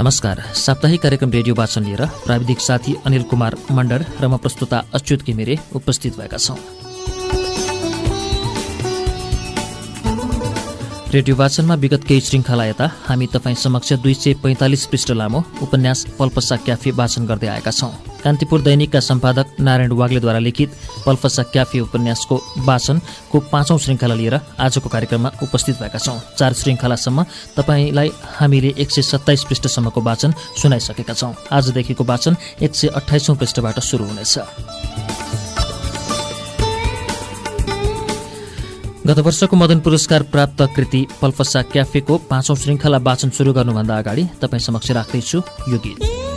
नमस्कार। साप्ताहिक कार्यक्रम रेडियो वाचन लिएर प्राविधिक साथी अनिल कुमार मण्डर र म प्रस्तुता अच्युत घिमिरे उपस्थित भएका छौँ। रेडियो वाचनमा विगत केही श्रृङ्खला यता हामी तपाईँ समक्ष दुई सय पैँतालिस पृष्ठ लामो उपन्यास पल्पसा क्याफे वाचन गर्दै आएका छौँ। कान्तिपुर दैनिकका सम्पादक नारायण वाग्लेद्वारा लिखित पल्पसा क्याफे उपन्यासको वाचनको पाँचौँ श्रृङ्खला लिएर आजको कार्यक्रममा उपस्थित भएका छौँ। चार श्रृङ्खलासम्म तपाईँलाई हामीले एक सय सत्ताइस पृष्ठसम्मको वाचन सुनाइसकेका छौँ। आजदेखिको वाचन एक सय अठाइसौँ पृष्ठबाट सुरु हुनेछ। गत वर्षको मदन पुरस्कार प्राप्त कृति पल्फसा क्याफेको पाँचौँ श्रृङ्खला वाचन सुरु गर्नुभन्दा अगाडि तपाईँ समक्ष राख्दैछु यो गीत।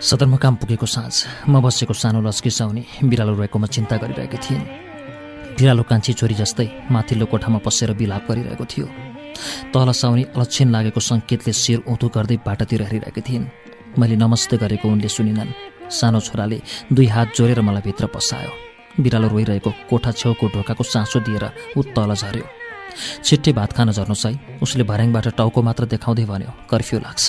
सदरमुकाम पुगेको साँझ म बसेको सानो लस्किसाउने बिरालो रहेको म चिन्ता गरिरहेकी थिएँ। बिरालो कान्छी छोरी जस्तै माथिल्लो कोठामा पसेर बिलाप गरिरहेको थियो। तल साउनी अलक्षण लागेको सङ्केतले शिर उँधो गर्दै बाटातिर हेरिरहेकी थिइन्। मैले नमस्ते गरेको उनले सुनिनन्। सानो छोराले दुई हात जोडेर मलाई भित्र पसायो। बिरालो रोइरहेको कोठा छेउको ढोकाको साँचो दिएर ऊ तल झऱ्यो। छिट्टै भात खान झर्नुहोस् है। उसले भर्याङबाट टाउको मात्र देखाउँदै भन्यो कर्फ्यू लाग्छ।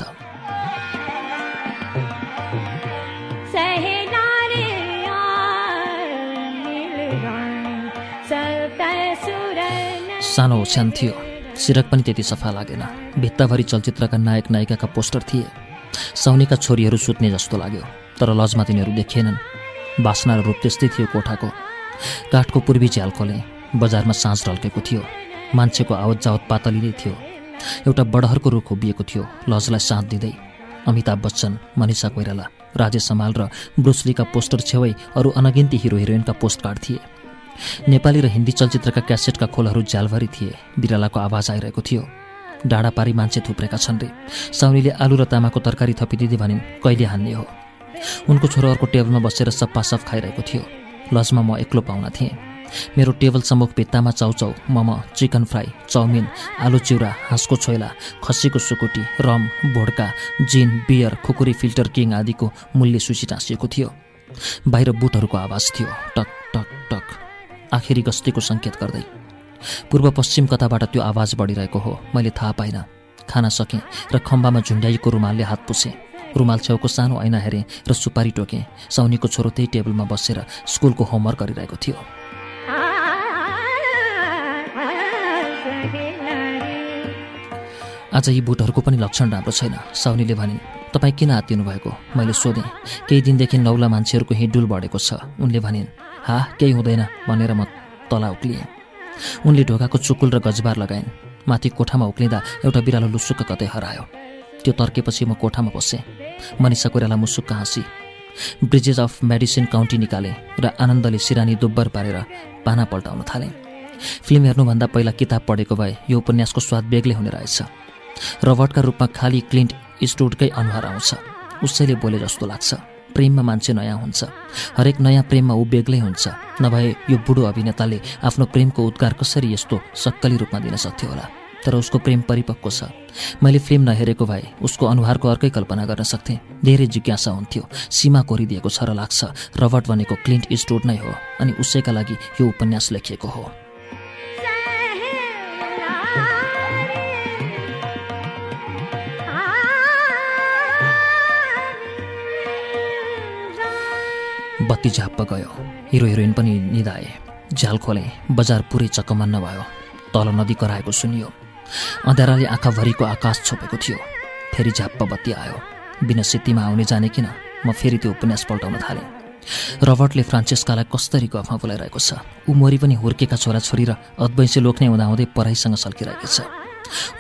सानो ओछ्यान थियो। सिरक पनि त्यति सफा लागेन। भित्ताभरि चलचित्रका नायक नायिकाका पोस्टर थिए। साउनीका छोरीहरू सुत्ने जस्तो लाग्यो तर लजमा तिनीहरू देखिएनन्। बासना र रूप त्यस्तै थियो कोठाको। काठको पूर्वी झ्याल खोले बजारमा साँझ ढल्केको थियो। मान्छेको आवत जावत पातली नै थियो। एउटा बडहरको रुख उभिएको थियो। लजलाई साथ दिँदै अमिताभ बच्चन मनिषा कोइराला राजेश समाल र ब्रुसलीका पोस्टर छेउै अरू अनगिन्ती हिरो हिरोइनका पोस्ट कार्ड थिए। नेपाली र हिन्दी चलचित्रका क्यासेटका खोलहरू ज्यालभरि थिए। बिरालाको आवाज आइरहेको थियो। डाँडा पारी मान्छे थुप्रेका छन् रे। साउनीले आलु र तामाको तरकारी थपिदिँदै भनिन् कहिले हान्ने हो? उनको छोरो अर्को टेबलमा बसेर सप्पा सफ खाइरहेको थियो। लजमा म एक्लो पाहुना थिएँ। मेरो टेबल सम्मुख भित्तामा चाउचाउ मम चिकन फ्राई चाउमिन आलु चिउरा हाँसको छोइला खसीको सुकुटी rum vodka gin beer Khukuri filter king आदिको मूल्य सूची टाँसिएको थियो। बाहिर बुटहरूको आवाज थियो टक टक टक। आखिरी गस्तीको सङ्केत गर्दै। पूर्व पश्चिम कताबाट त्यो आवाज बढिरहेको हो मैले थाहा पाइनँ। खाना सकेँ र खम्बामा झुन्ड्याइएको रुमालले हात पुसेँ। रुमाल छेउको सानो ऐना हेरेँ र सुपारी टोकेँ। साउनीको छोरो त्यही टेबलमा बसेर स्कुलको होमवर्क गरिरहेको थियो। आज यी बुटहरूको पनि लक्षण राम्रो छैन। साउनीले भनिन् तपाईँ किन आत्तिनु भएको मैले सोधेँ। केही दिनदेखि नौला मान्छेहरूको हिँडुल बढेको छ। उनले भनिन् हा केही हुँदैन भनेर म तला उक्लिएँ। उनले ढोकाको चुकुल र गजबार लगाइन्। माथि कोठामा उक्लिँदा एउटा बिरालो लुसुक्क कतै हरायो। त्यो तर्केपछि म कोठामा बसेँ। मनिषा कोइराला मुसुक्क हाँसी। ब्रिजेस अफ मेडिसिन काउन्टी निकाले र आनन्दले सिरानी दुब्बर पारेर पाना पल्टाउन थालेँ। फिल्म हेर्नुभन्दा पहिला किताब पढेको भए यो उपन्यासको स्वाद बेग्लै हुने रहेछ। रबर्टका रूपमा खाली क्लिन्ट स्टुडकै अनुहार आउँछ। उसैले बोले जस्तो लाग्छ। प्रेममा मान्छे नयाँ हुन्छ। हरेक नयाँ प्रेममा ऊ बेग्लै हुन्छ। नभए यो बुढो अभिनेताले आफ्नो प्रेमको उद्गार कसरी यस्तो सक्कली रूपमा दिन सक्थ्यो होला? तर उसको प्रेम परिपक्व छ। मैले फिल्म नहेरेको भए उसको अनुहारको अर्कै कल्पना गर्न सक्थेँ। धेरै जिज्ञासा हुन्थ्यो। सीमा कोरिदिएको छ र लाग्छ। रबर्ट भनेको क्लिन्ट स्टोर नै हो अनि उसैका लागि यो उपन्यास लेखिएको हो। बत्ती झाप्प गयो। हिरो हिरोइन पनि निधाए। झ्याल खोले बजार पुरै चक्कमन्न भयो तल नदी कराएको सुनियो। अँध्याराले आँखाभरिको आकाश छोपेको थियो। फेरि झ्याप्प बत्ती आयो। बिना सित्तीमा आउने जाने किन? म फेरि त्यो उपन्यास पल्टाउन थालेँ। रबर्टले फ्रान्सेस्कालाई कस्तरी गफमा बोलाइरहेको छ। ऊ पनि हुर्केका छोराछोरी र अद्वैंशी लोक्ने हुँदाहुँदै पढाइसँग सल्किरहेकी छ।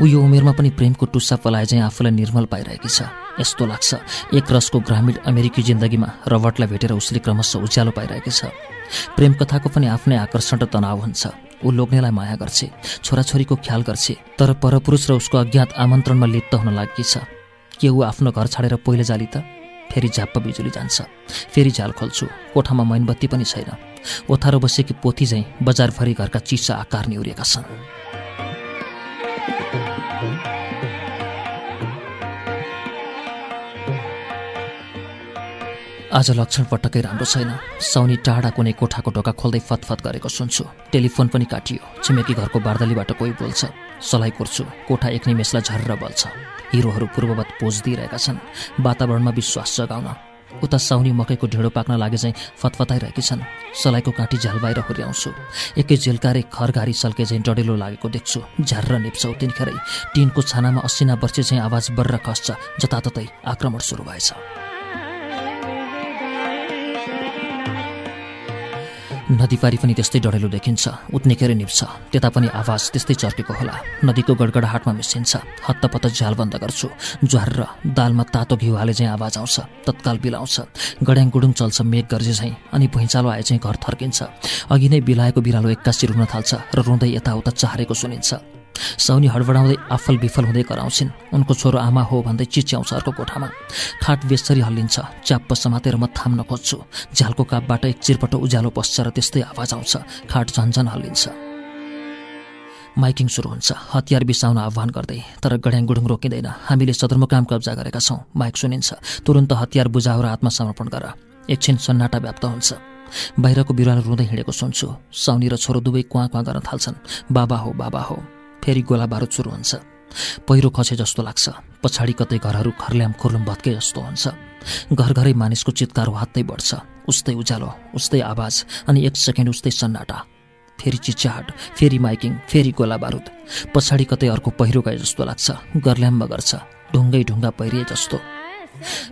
ऊ यो उमेरमा पनि प्रेमको टुस्सा पलाए चाहिँ आफूलाई निर्मल पाइरहेकी छ। यस्तो लाग्छ एक रसको ग्रामीण अमेरिकी जिन्दगीमा रबर्टलाई भेटेर उसले क्रमशः उज्यालो पाइरहेकी छ। प्रेम कथाको पनि आफ्नै आकर्षण र तनाव हुन्छ। ऊ लोग्नेलाई माया गर्छे छोराछोरीको ख्याल गर्छे तर परपुरुष र उसको अज्ञात आमन्त्रणमा लिप्त हुन लागेकी छ। के ऊ आफ्नो घर छाडेर पहिले जाली त? फेरि झाप्प बिजुली जान्छ। फेरि झाल खोल्छु कोठामा मैनबत्ती पनि छैन। ओथारो बसेकी पोथी झैँ बजारभरि घरका चिसा आकार निहुरिएका छन्। आज लक्षण पटक्कै राम्रो छैन। साउनी टाढा कुनै कोठाको ढोका खोल्दै फतफत गरेको सुन्छु। टेलिफोन पनि काटियो। छिमेकी घरको बार्दलीबाट कोही बोल्छ। सलाई कुर्छु। कोठा एक निमेषलाई झर्र बल्छ। हिरोहरू पूर्ववत पोज दिइरहेका छन्। वातावरणमा विश्वास जगाउन। उता साउनी मकैको ढेँडो पाक्न लागे चाहिँ फतफताइरहेकी छन्। सलाइको काँटी झ्याल हुर्याउँछु। एकै झेलकारे खरघारी सल्के चाहिँ डडेलो लागेको देख्छु। झ्यार्र निप्छ तिनखेरै। टिनको छानामा असिना वर्षे चाहिँ आवाज बर्र खस्छ। जताततै आक्रमण सुरु भएछ। नदीपारी पनि त्यस्तै डढेलो देखिन्छ उत्निखेर निप्छ। त्यता पनि आवाज त्यस्तै चर्केको होला। नदीको गडगडाहाटमा मिसिन्छ। हत्तपत्त झ्याल बन्द गर्छु। ज्वार र दालमा तातो घिउ हाले चाहिँ आवाज आउँछ तत्काल बिलाउँछ गड्याङ गुडुङ चल्छ मेघ गर्जे चाहिँ अनि भुइँचालो आए चाहिँ घर थर्किन्छ। अघि नै बिलाएको बिरालो एक्कासी रुन थाल्छ र रुँदै यताउता चाहेको सुनिन्छ। साउनी हडबडाउँदै आफल विफल हुँदै कराउँछिन्। उनको छोरो आमा हो भन्दै चिच्याउँछ अर्को कोठामा। खाट बेसरी हल्लिन्छ। च्याप्प समातेर म थाम्न खोज्छु। झ्यालको कापबाट एक चिरपटो उज्यालो पस्छ र त्यस्तै आवाज आउँछ। खाट झन्झन हल्लिन्छ। माइकिङ सुरु हुन्छ। हतियार बिसाउन आह्वान गर्दै तर गड्याङ गुडुङ रोकिँदैन। हामीले सदरमुकाम कब्जा गरेका छौँ। माइक सुनिन्छ तुरन्त हतियार बुझाउ र आत्मसमर्पण गर। एकछिन सन्नाटा व्याप्त हुन्छ। बाहिरको बिरुवा रुँदै हिँडेको सुन्छु। साउनी र छोरो दुवै कुवा कुवा गर्न थाल्छन्। बाबा हो बाबा हो। फेरि गोला बारुद सुरु हुन्छ। पहिरो खसे जस्तो लाग्छ। पछाडि कतै घरहरू खर्ल्याम खुर्लुम भत्के जस्तो हुन्छ। घर घरै मानिसको चितकार हात्तै बढ्छ। उस्तै उज्यालो उस्तै आवाज अनि एक सेकेन्ड उस्तै सन्नाटा। फेरि चिच्याहाट फेरि माइकिङ फेरि गोला बारुद पछाडि कतै अर्को पहिरो गए जस्तो लाग्छ। गर्ल्याम्ब गर्छ। ढुङ्गै ढुङ्गा पहिरिए जस्तो।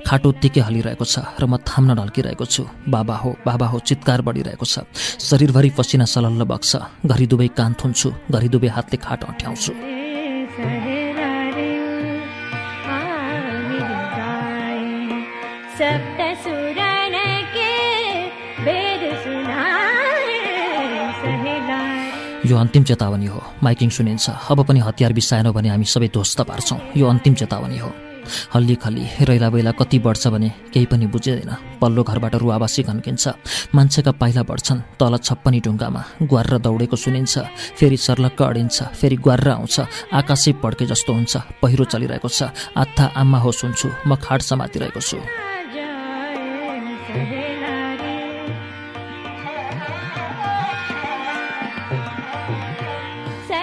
खाटो उत्तिकै हलिरहेको छ र म थाम्न ढल्किरहेको छु। बाबा हो बाबा हो चित्कार बढिरहेको छ। शरीरभरि पसिना सलल्ल बग्छ। घरि दुवै कान थुन्छु घरि दुवै हातले खाट अँठ्याउँछु। यो अन्तिम चेतावनी हो। माइकिङ सुनिन्छ अब पनि हतियार बिसाएनौ भने हामी सबै ध्वस्त पार्छौँ। यो अन्तिम चेतावनी हो। हल्ली खल्ली रैला बैला कति बढ्छ भने केही पनि बुझिँदैन। पल्लो घरबाट रुवाबासी घन्किन्छ। मान्छेका पाइला बढ्छन् तल छप्पनी ढुङ्गामा ग्वार दौडेको सुनिन्छ। फेरि सर्लक्क अडिन्छ फेरि ग्वार आउँछ। आकाशै पड्के जस्तो हुन्छ। पहिरो चलिरहेको छ। आत्था आम्मा हो सुन्छु म खाड समातिरहेको छु।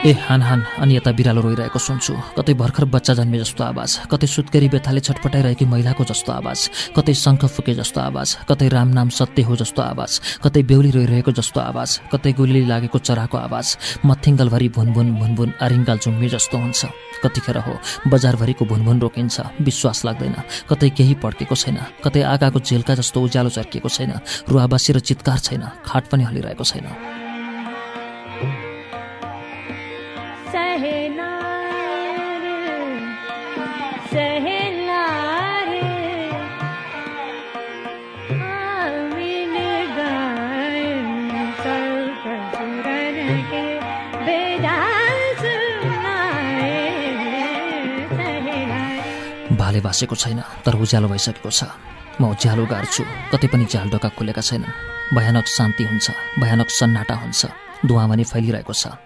ए हान हान अनि यता बिरालो रोइरहेको सुन्छु। कतै भर्खर बच्चा जन्मे जस्तो आवाज कतै सुत्केरी बेथाले छटपटाइरहेकी महिलाको जस्तो आवाज कतै शङ्ख फुके जस्तो आवाज कतै राम नाम सत्य हो जस्तो आवाज कतै बेहुली रोइरहेको जस्तो आवाज कतै गोली लागेको चराको आवाज मथिङ्गलभरि भुनभुन भुनभुन आरिङ्गाल झुम्मी जस्तो हुन्छ। कतिखेर हो बजारभरिको भुनभुन रोकिन्छ विश्वास लाग्दैन। कतै केही पड्केको छैन कतै आगाको झेलका जस्तो उज्यालो चर्किएको छैन रुवाबासी र चितकार छैन खाट पनि हलिरहेको छैन। भाले भासेको छैन तर उज्यालो भइसकेको छ। म उज्यालो गाड्छु कतै पनि झ्याल ढोका खुलेका छैनन्। भयानक शान्ति हुन्छ भयानक सन्नाटा हुन्छ। धुवा पनि फैलिरहेको छ।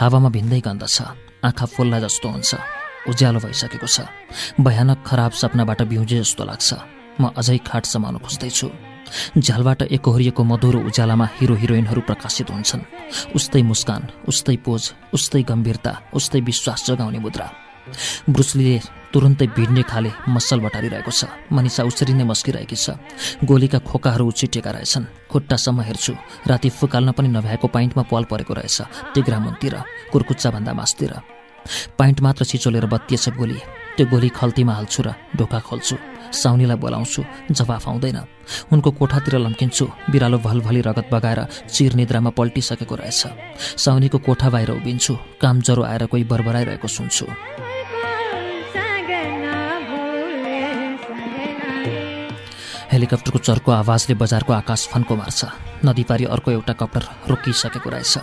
हावामा भिन्दै गन्ध छ। आँखा फुल्ला जस्तो हुन्छ। उज्यालो भइसकेको छ। भयानक खराब सपनाबाट बिउजे जस्तो लाग्छ। म अझै खाट समाउन खोज्दैछु। झ्यालबाट एकहोरिएको मधुरो उज्यालामा हिरो हिरोइनहरू प्रकाशित हुन्छन्। उस्तै मुस्कान उस्तै पोज उस्तै गम्भीरता उस्तै विश्वास जगाउने मुद्रा। ब्रुसलीले तुरन्तै भिड्ने खाले मसल बटारिरहेको छ। मनिषा उसरी नै मस्किरहेकी छ। गोलीका खोकाहरू उछिटेका रहेछन्। खुट्टासम्म हेर्छु राति फुकाल्न पनि नभ्याएको पाइन्टमा पाल परेको रहेछ टिग्रा मुनतिर कुर्कुच्चाभन्दा मासतिर। पाइन्ट मात्र छिचोलेर बत्तिएछ गोली। त्यो गोली खल्तीमा हाल्छु र ढोका खोल्छु। साउनीलाई बोलाउँछु जवाफ आउँदैन। उनको कोठातिर लम्किन्छु बिरालो भलभली रगत बगाएर चिर निद्रामा पल्टिसकेको रहेछ। साउनीको कोठा बाहिर उभिन्छु काम ज्वरो आएर कोही बरबराइरहेको सुन्छु। हेलिकप्टरको चर्को आवाजले बजारको आकाश फन्को मार्छ। नदीपारी अर्को एउटा कप्टर रोकिसकेको रहेछ।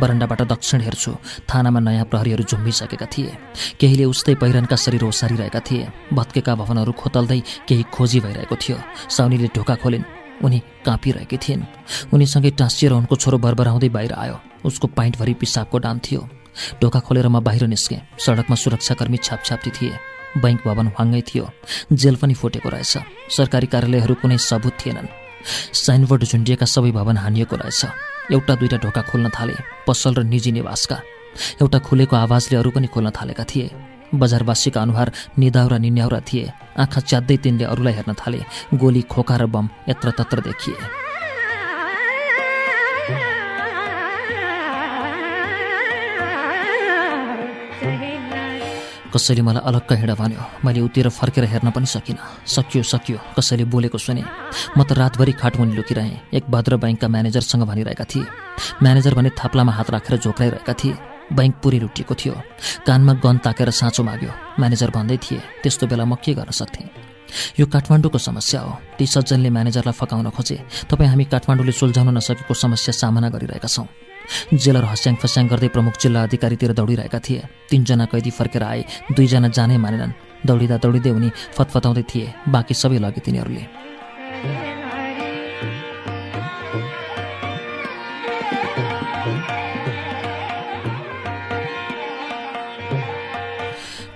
बरन्डाबाट दक्षिण हेर्छु। थानामा नयाँ प्रहरीहरू झुम्बिसकेका थिए। केहीले उस्तै पहिरनका शरीर ओसारिरहेका थिए। भत्केका भवनहरू खोतल्दै केही खोजी भइरहेको थियो। साउनीले ढोका खोलिन्। उनी काँपिरहेकी थिइन्। उनीसँगै टाँसिएर उनको छोरो बरबराउँदै बाहिर आयो। उसको पाइन्टभरि पिसाबको डाम थियो। ढोका खोलेर म बाहिर निस्केँ। सडकमा सुरक्षाकर्मी छापछाप्ती थिए। बैङ्क भवन वाङ्गै थियो। जेल पनि फुटेको रहेछ। सरकारी कार्यालयहरू कुनै सबुत थिएनन्। साइनबोर्ड झुन्डिएका सबै भवन हानिएको रहेछ। एउटा दुईवटा ढोका खोल्न थाले पसल र निजी निवासका। एउटा खुलेको आवाजले अरू पनि खोल्न थालेका थिए। बजारवासीका अनुहार निदाउरा निन्याउरा थिए। आँखा च्यात्दै तिनले अरूलाई हेर्न थाले। गोली खोका र बम यत्र तत्र देखिए। कसैले मलाई अलग्ग हिँड भन्यो। मैले उतिर फर्केर हेर्न पनि सकिनँ। सकियो सकियो कसैले बोलेको सुने। म त रातभरि खाटमुनि लुकिरहेँ। एक भद्र ब्याङ्कका म्यानेजरसँग भनिरहेका थिए। म्यानेजर भने थाप्लामा हात राखेर झोक्राइरहेका थिए। ब्याङ्क पुरै लुटिएको थियो। कानमा गन ताकेर साँचो माग्यो। म्यानेजर भन्दै थिए त्यस्तो बेला म के गर्न सक्थेँ? यो काठमाडौँको समस्या हो। ती सज्जनले म्यानेजरलाई फकाउन खोजे। तपाईँ हामी काठमाडौँले सुल्झाउन नसकेको समस्या सामना गरिरहेका छौँ। जेलर हस्याङ फस्याङ गर्दै प्रमुख जिल्ला अधिकारीतिर दौडिरहेका थिए। तिनजना कैदी फर्केर आए दुईजना जानै मानेनन्। दौडिँदा दौडिँदै उनी फतफताउँदै थिए बाँकी सबै लगे तिनीहरूले।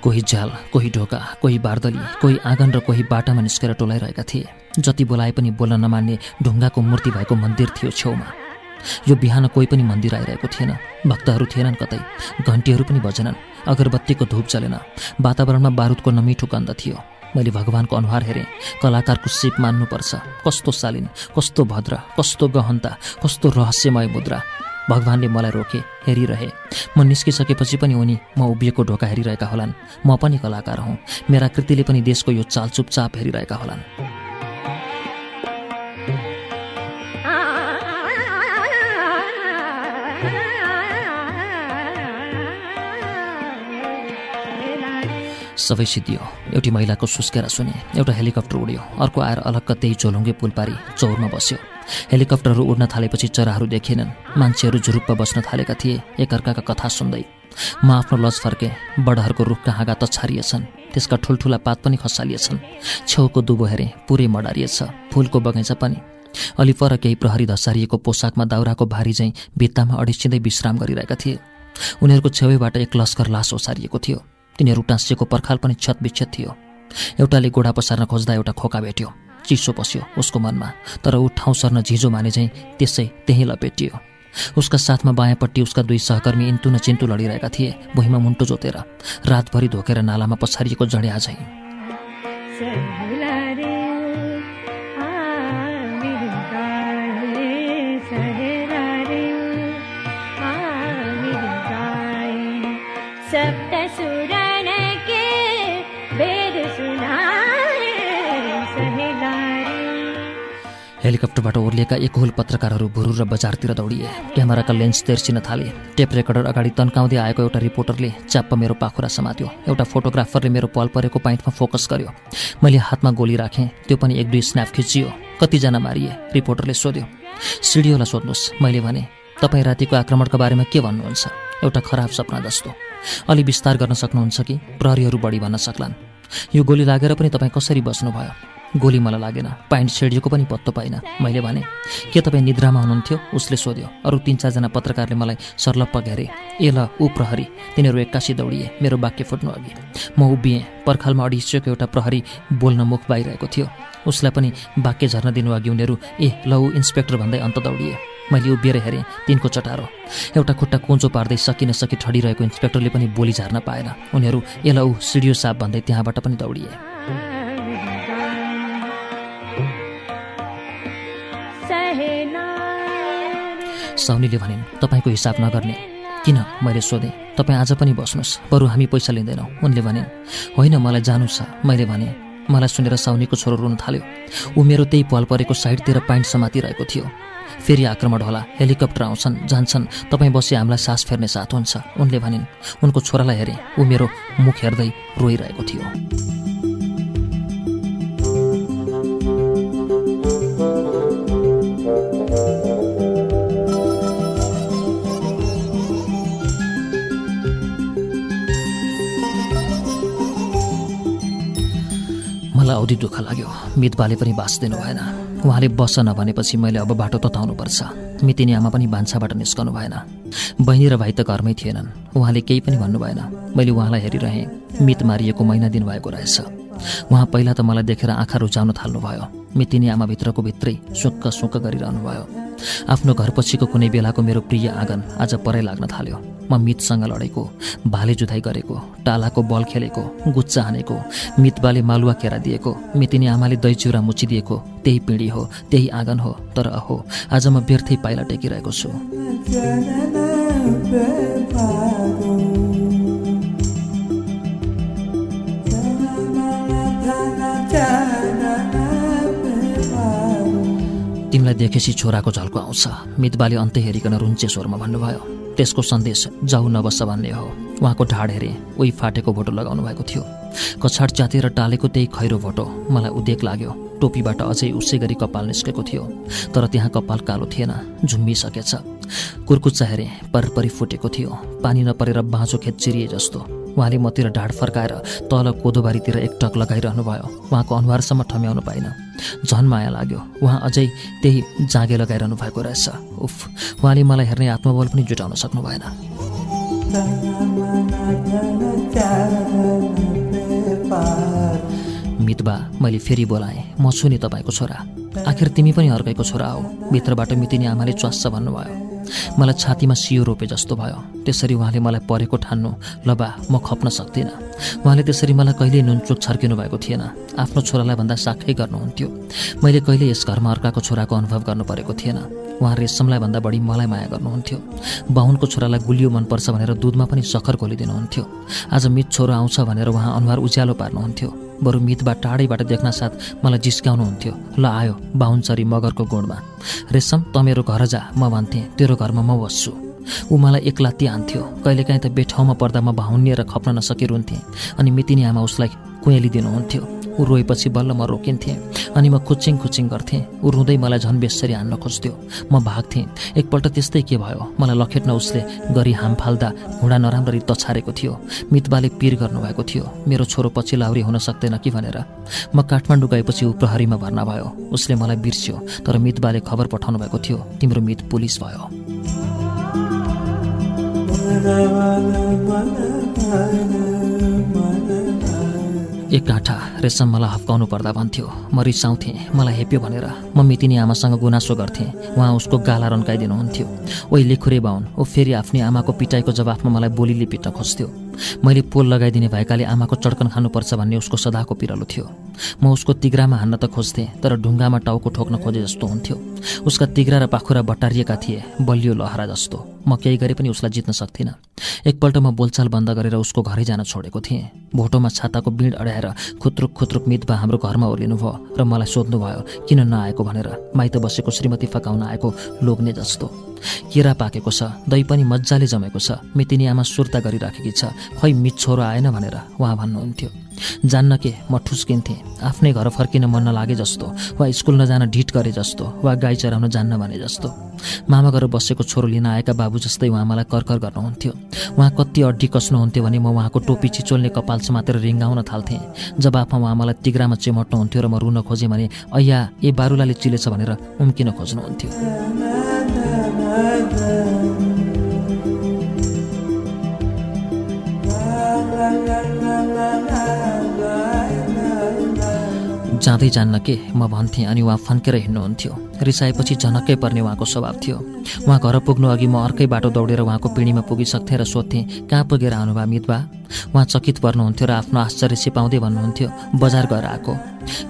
कोही झ्याल कोही ढोका कोही बार्दली कोही आँगन र कोही बाटामा निस्केर टोलाइरहेका थिए। जति बोलाए पनि बोल्न नमान्ने ढुङ्गाको मूर्ति भएको मन्दिर थियो छेउमा। यो बिहान कोही पनि मन्दिर आइरहेको थिएन। भक्तहरू थिएनन् कतै। घन्टीहरू पनि बजेनन्। अगरबत्तीको धुप चलेन। वातावरणमा बारुदको नमिठो गन्ध थियो। मैले भगवान्को अनुहार हेरेँ। कलाकारको सिप मान्नुपर्छ। कस्तो शालीन कस्तो भद्र कस्तो गहनता कस्तो रहस्यमय मुद्रा। भगवान्ले मलाई रोके हेरिरहे। म निस्किसकेपछि पनि उनी म उभिएको ढोका हेरिरहेका होलान्। म पनि कलाकार हुँ। मेरा कृतिले पनि देशको यो चाल चुपचाप हेरिरहेका होलान्। सबै सिद्धियो। एउटी महिलाको सुस्केर सुने एउटा हेलिकप्टर उड्यो। अर्को आएर अलग्ग त्यही झोलुङ्गे पुल पारी चौरमा बस्यो। हेलिकप्टरहरू उड्न थालेपछि चराहरू देखिएनन्। मान्छेहरू झुरुप्प बस्न थालेका थिए। एकअर्काका कथा सुन्दै। म आफ्नो लज फर्केँ बडहरूको रुखका हाँगा त छारिएछन्। त्यसका ठुल्ठुला पात पनि खसालिएछन्। छेउको दुबो हेरे पुरै मडारिएछ। फुलको बगैँचा पनि। अलि पर केही प्रहरी धसारिएको पोसाकमा दाउराको भारी झैँ भित्तामा अडिसिँदै विश्राम गरिरहेका थिए। उनीहरूको छेउबाट एक लस्कर लास ओसारिएको थियो। तिनीहरू टाँसिएको पर्खाल पनि छतविच्छेद थियो। एउटाले गोडा पसार्न खोज्दा एउटा खोका भेट्यो। चिसो पस्यो उसको मनमा तर ऊ ठाउँ सर्न झिजो माने झैँ त्यसै त्यहीँ लपेटियो। उसका साथमा बायाँपट्टि उसका दुई सहकर्मी इन्तु न चिन्तु लडिरहेका थिए भुइँमा मुन्टो जोतेर रातभरि धोकेर नालामा पछारिएको जड्या झैँ। हेलिकप्टरबाट ओर्लिएका एकहुल पत्रकारहरू भुरु र बजारतिर दौडिए। क्यामेराका लेन्स तेर्सिन थाले। टेप रेकर्डर अगाडि तन्काउँदै आएको एउटा रिपोर्टरले च्याप्प मेरो पाखुरा समात्यो। एउटा फोटोग्राफरले मेरो पल परेको पाइन्टमा फोकस गर्यो। मैले हातमा गोली राखेँ। त्यो पनि एक दुई स्न्याप खिचियो कतिजना मारिए रिपोर्टरले सोध्यो। सिडियोलाई सोध्नुहोस् मैले भने तपाईँ रातिको आक्रमणको बारेमा के भन्नुहुन्छ? एउटा खराब सपना जस्तो। अलि विस्तार गर्न सक्नुहुन्छ कि? प्रहरीहरू बढी भन्न सक्लान्। यो गोली लागेर पनि तपाईँ कसरी बस्नुभयो? गोली मलाई लागेन पाइन्ट छेडिएको पनि पत्तो पाइनँ। मैले भने के तपाईँ निद्रामा हुनुहुन्थ्यो? उसले सोध्यो अरू तिन चारजना पत्रकारले मलाई सर्लप्प घेरे ए ल ऊ प्रहरी तिनीहरू एक्कासी दौडिए मेरो वाक्य फुट्नु अघि। म उभिएँ पर्खालमा अडिसिएको एउटा प्रहरी बोल्न मुख बाहिरहेको थियो। उसलाई पनि वाक्य झर्न दिनु अघि उनीहरू ए ल ऊ इन्सपेक्टर भन्दै अन्त दौडिए। मैले उभिएर हेरेँ तिनको चटारो। एउटा खुट्टा कुन्चो पार्दै सकि ठडिरहेको इन्सपेक्टरले पनि बोली झार्न पाएन। उनीहरू ए ल ऊ सिडियो साप भन्दै त्यहाँबाट पनि दौडिए। साउनीले भनिन् तपाईँको हिसाब नगर्ने। किन? मैले सोधेँ तपाईँ आज पनि बस्नुहोस्। बरु हामी पैसा लिँदैनौँ। उनले भनिन् होइन मलाई जानु छ। मैले भने मलाई सुनेर साउनीको छोरो रुन थाल्यो। ऊ मेरो त्यही पल परेको साइडतिर पाइन्ट समातिरहेको थियो। फेरि आक्रमण होला हेलिकप्टर आउँछन् जान्छन्। तपाईँ बसी हामीलाई सास फेर्ने साथ हुन्छ। उनले भनिन् उनको छोरालाई हेरेँ। ऊ मेरो मुख हेर्दै रोइरहेको थियो। मलाई औधी दुःख लाग्यो। मितबाले पनि बाँच्दिनु भएन। उहाँले बस नभनेपछि मैले अब बाटो तताउनुपर्छ। मितिनी आमा पनि भान्साबाट निस्कनु भएन। बहिनी र भाइ त घरमै थिएनन्। उहाँले केही पनि भन्नु भएन। मैले उहाँलाई हेरिरहेँ। मित मारिएको महिना दिन भएको रहेछ। उहाँ पहिला त मलाई देखेर आँखा रुचाउन थाल्नुभयो। मितिनी आमाभित्रको भित्रै सुक्क सुक्क गरिरहनु भयो आफ्नो घरपछिको कुनै बेलाको मेरो प्रिय आँगन आज परै लाग्न थाल्यो। म मितसँग लडेको भाले जुधाइ गरेको टालाको बल खेलेको गुच्चा हानेको मितबाले मालुवा केरा दिएको मितिनी आमाले दही चिउरा मुचिदिएको त्यही पिँढी हो त्यही आँगन हो तर अहो आज म व्यर्थै पाइला टेकिरहेको छु। तिमीलाई देखेपछि छोराको झल्को आउँछ। मितबाले अन्त्य हेरिकन रुन्चे स्वरमा भन्नुभयो त्यसको सन्देश जाउ नबस्छ भन्ने हो। उहाँको ढाड हेरे उही फाटेको भोटो लगाउनु भएको थियो। कछाड च्यातेर टालेको त्यही खैरो भोटो मलाई उदेक लाग्यो। टोपीबाट अझै उसै गरी कपाल निस्केको थियो। तर त्यहाँ कपाल कालो थिएन झुम्मिसकेछ। कुर्कुच्चा हेरे परपरि फुटेको थियो। पानी नपरेर बाँझो खेत चिरिए जस्तो। उहाँले मतिर ढाड फर्काएर तल कोदोबारीतिर एकटक लगाइरहनु भयो उहाँको अनुहारसम्म ठम्याउनु पाइन झन् माया लाग्यो। उहाँ अझै त्यही जाँगे लगाइरहनु भएको रहेछ। उफ उहाँले मलाई हेर्ने आत्मबल पनि जुटाउन सक्नु भएन। मितबा मैले फेरि बोलाएँ। म छु नि तपाईँको छोरा। आखिर तिमी पनि अर्कैको छोरा हो। भित्रबाट मितिनी आमाले च्वास्छ भन्नुभयो। मलाई छातीमा सियो रोपे जस्तो भयो। त्यसरी उहाँले मलाई परेको ठान्नु। ल बा म खप्न सक्दिनँ। उहाँले त्यसरी मलाई कहिल्यै नुनचोक छर्किनु भएको थिएन। आफ्नो छोरालाई भन्दा साखै गर्नुहुन्थ्यो। मैले कहिले यस घरमा अर्काको छोराको अनुभव गर्नु परेको थिएन। उहाँ रेशमलाई भन्दा बढी मलाई माया गर्नुहुन्थ्यो। बाहुनको छोरालाई गुलियो मनपर्छ भनेर दुधमा पनि सखर घोलिदिनुहुन्थ्यो। आज मित छोरो आउँछ भनेर उहाँ अनुहार उज्यालो पार्नुहुन्थ्यो। बरु मितबाट टाढैबाट देख्न साथ मलाई जिस्काउनुहुन्थ्यो ल आयो बाहुनचरी मगरको गुणमा रेशम त मेरो घर जा म भन्थेँ तेरो घरमा म बस्छु। ऊ मलाई एकलाती आन्थ्यो। कहिलेकाहीँ त बेठाउँमा पर्दा म भाउनिएर खप्न नसकिरहन्थेँ अनि मितिनी आमा उसलाई कुहेली दिनुहुन्थ्यो। ऊ रोएपछि बल्ल म रोकिन्थेँ अनि म खुच्चिङ खुच्चिङ गर्थेँ। ऊ रुँदै मलाई झन् बेसरी हान्न खोज्थ्यो। म भाग्थेँ। एकपल्ट त्यस्तै के भयो? मलाई लखेट्न उसले गरी हाम फाल्दा घुँडा नराम्ररी तछारेको थियो। मितबाले पिर गर्नुभएको थियो। मेरो छोरो पछि लाउरी हुन सक्दैन कि भनेर। म काठमाडौँ गएपछि ऊ प्रहरीमा भर्ना भयो। उसले मलाई बिर्स्यो तर मितबाले खबर पठाउनु भएको थियो तिम्रो मित पुलिस भयो। एक काँठा रेशम मलाई हप्काउनु पर्दा भन्थ्यो। म रिसाउँथेँ। मलाई हेप्यो भनेर। म मितिनी आमासँग गुनासो गर्थेँ। उहाँ उसको गाला रन्काइदिनुहुन्थ्यो। ओइ लेखुरे बाहुन ऊ फेरि आफ्नै आमाको पिटाइको जवाफमा मलाई बोलीले पिट्न खोज्थ्यो। मैले पोल लगाइदिने भएकाले आमाको चड्कन खानुपर्छ भन्ने उसको सदाको पिरलो थियो। म उसको तिग्रामा हान्न त खोज्थेँ तर ढुङ्गामा टाउको ठोक्न खोजे जस्तो हुन्थ्यो। उसका तिग्रा र पाखुरा बटारिएका थिए बलियो लहरा जस्तो। म केही गरे पनि उसलाई जित्न सक्थिनँ। एकपल्ट म बोलचाल बन्द गरेर उसको घरै जान छोडेको थिएँ। भोटोमा छाताको बिँड अड्याएर खुत्रुक खुत्रुक मितबा हाम्रो घरमा ओर्लिनु भयो र मलाई सोध्नुभयो किन नआएको? भनेर। माइत बसेको श्रीमती फकाउन आएको लोग्ने जस्तो। केरा पाकेको छ दही पनि मजाले जमेको छ मितिनी आमा सुर्ता गरिराखेकी छ खै मित छोरो आएन भनेर उहाँ भन्नुहुन्थ्यो। जान्न के म ठुस्किन्थेँ आफ्नै घर फर्किन मन नलागे जस्तो वा स्कुल नजान ढिट गरे जस्तो वा गाई चराउन जान्न भने जस्तो। मामा गरेर बसेको छोरो लिन आएका बाबु जस्तै उहाँ मलाई कर्कर गर्नुहुन्थ्यो। उहाँ कति अड्डी कस्नुहुन्थ्यो भने म उहाँको टोपी चिचोल्ने कपाल समातेर रिङ्गाउन थाल्थेँ। जब आफमा उहाँ मलाई तिग्रामा चिमट्नुहुन्थ्यो र म रुन खोजेँ भने अया ए बारुलाले चिलेछ भनेर उम्किन खोज्नुहुन्थ्यो। जाँदै जान्न के म भन्थेँ अनि उहाँ फन्केर हिँड्नुहुन्थ्यो। रिसाएपछि झनक्कै पर्ने उहाँको स्वभाव थियो। उहाँ घर पुग्नु अघि म अर्कै बाटो दौडेर उहाँको पिँढीमा पुगिसक्थेँ र सोध्थेँ कहाँ पुगेर आउनुभयो मितबा? उहाँ चकित पर्नुहुन्थ्यो र आफ्नो आश्चर्य सिपाउँदै भन्नुहुन्थ्यो बजार गएर आएको।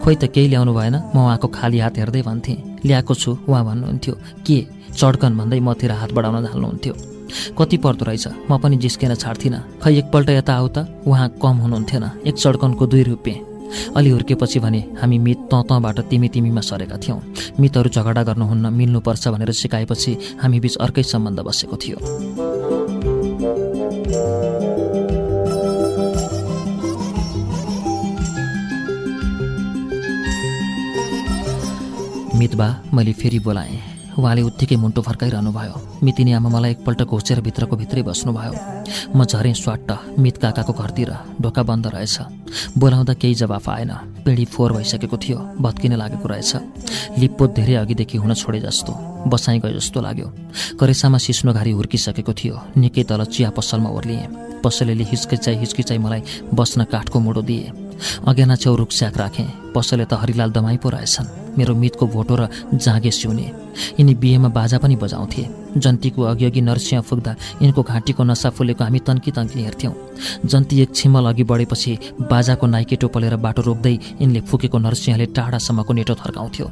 खोइ त केही ल्याउनु भएन? म उहाँको खाली हात हेर्दै भन्थेँ। ल्याएको छु। उहाँ भन्नुहुन्थ्यो के? चड्कन भन्दै मतिर हात बढाउन थाल्नुहुन्थ्यो। कति पर्दो रहेछ? म पनि जिस्केन छाड्थिनँ। खै एकपल्ट यता आऊ त। उहाँ कम हुनुहुन्थेन। एक चड्कनको दुई रुपियाँ। अलि हुर्केपछि भने हामी मित तँ तँबाट तिमी तिमीमा सरेका थियौँ। मितहरू झगडा गर्नुहुन्न मिल्नुपर्छ भनेर सिकाएपछि हामी बिच अर्कै सम्बन्ध बसेको थियो। मितबा मैले फेरि बोलाएँ। उहाँले उत्तिकै मुन्टो फर्काइरहनु भयो। मितिनी आमा मलाई एकपल्ट घोचेर भित्रको भित्रै बस्नुभयो। म झरेँ स्वाट्ट मित काकाको घरतिर ढोका बन्द रहेछ। बोलाउँदा केही जवाफ आएन। पिँढी फोहोर भइसकेको थियो भत्किन लागेको रहेछ। लिप्पो धेरै अघिदेखि हुन छोडे जस्तो बसाइ गयो जस्तो लाग्यो। करेसामा सिस्नो घारी हुर्किसकेको थियो निकै तल चिया पसलमा ओर्लिएँ। पसलेले हिचकिचाइ हिचकिचाइ मलाई बस्न काठको मुडो दिए। अज्ञाना छेउ रुखस्याक राखेँ पसले त हरिलाल दमाई पो रहेछन्। मेरो मितको भोटो र जाँगे सिउने यिनी बिहेमा बाजा पनि बजाउँथे। जन्तीको अघि अघि नर्सिया फुक्दा यिनको घाँटीको नसा फुलेको हामी तन्की तन्की हेर्थ्यौँ। जन्ती एक छिमल अघि बढेपछि बाजाको नाइके टोपलेर बाटो रोक्दै यिनले फुकेको नर्सियाले टाढासम्मको नेटो थर्काउँथ्यो।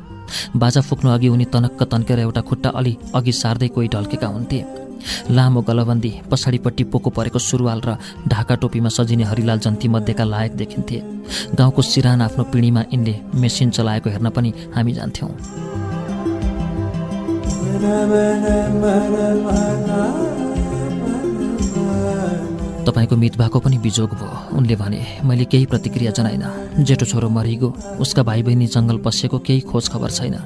बाजा फुक्नु अघि उनी तनक्क तन्केर एउटा खुट्टा अलि अघि सार्दै कोही ढल्केका हुन्थे लामो गलबन्दी पछाडिपट्टि पोको परेको सुरुवाल र ढाका टोपीमा सजिने हरिलाल जन्ती मध्येका लायक देखिन्थे गाउँको सिरान आफ्नो पिँढीमा यिनले मेसिन चलाएको हेर्न पनि हामी जान्थ्यौँ तपाईँको मित भएको पनि बिजोग भयो। उनले भने मैले केही प्रतिक्रिया जनाइन। जेठो छोरो मरिगो उसका भाइ बहिनी जङ्गल पसेको केही खोज खबर छैन।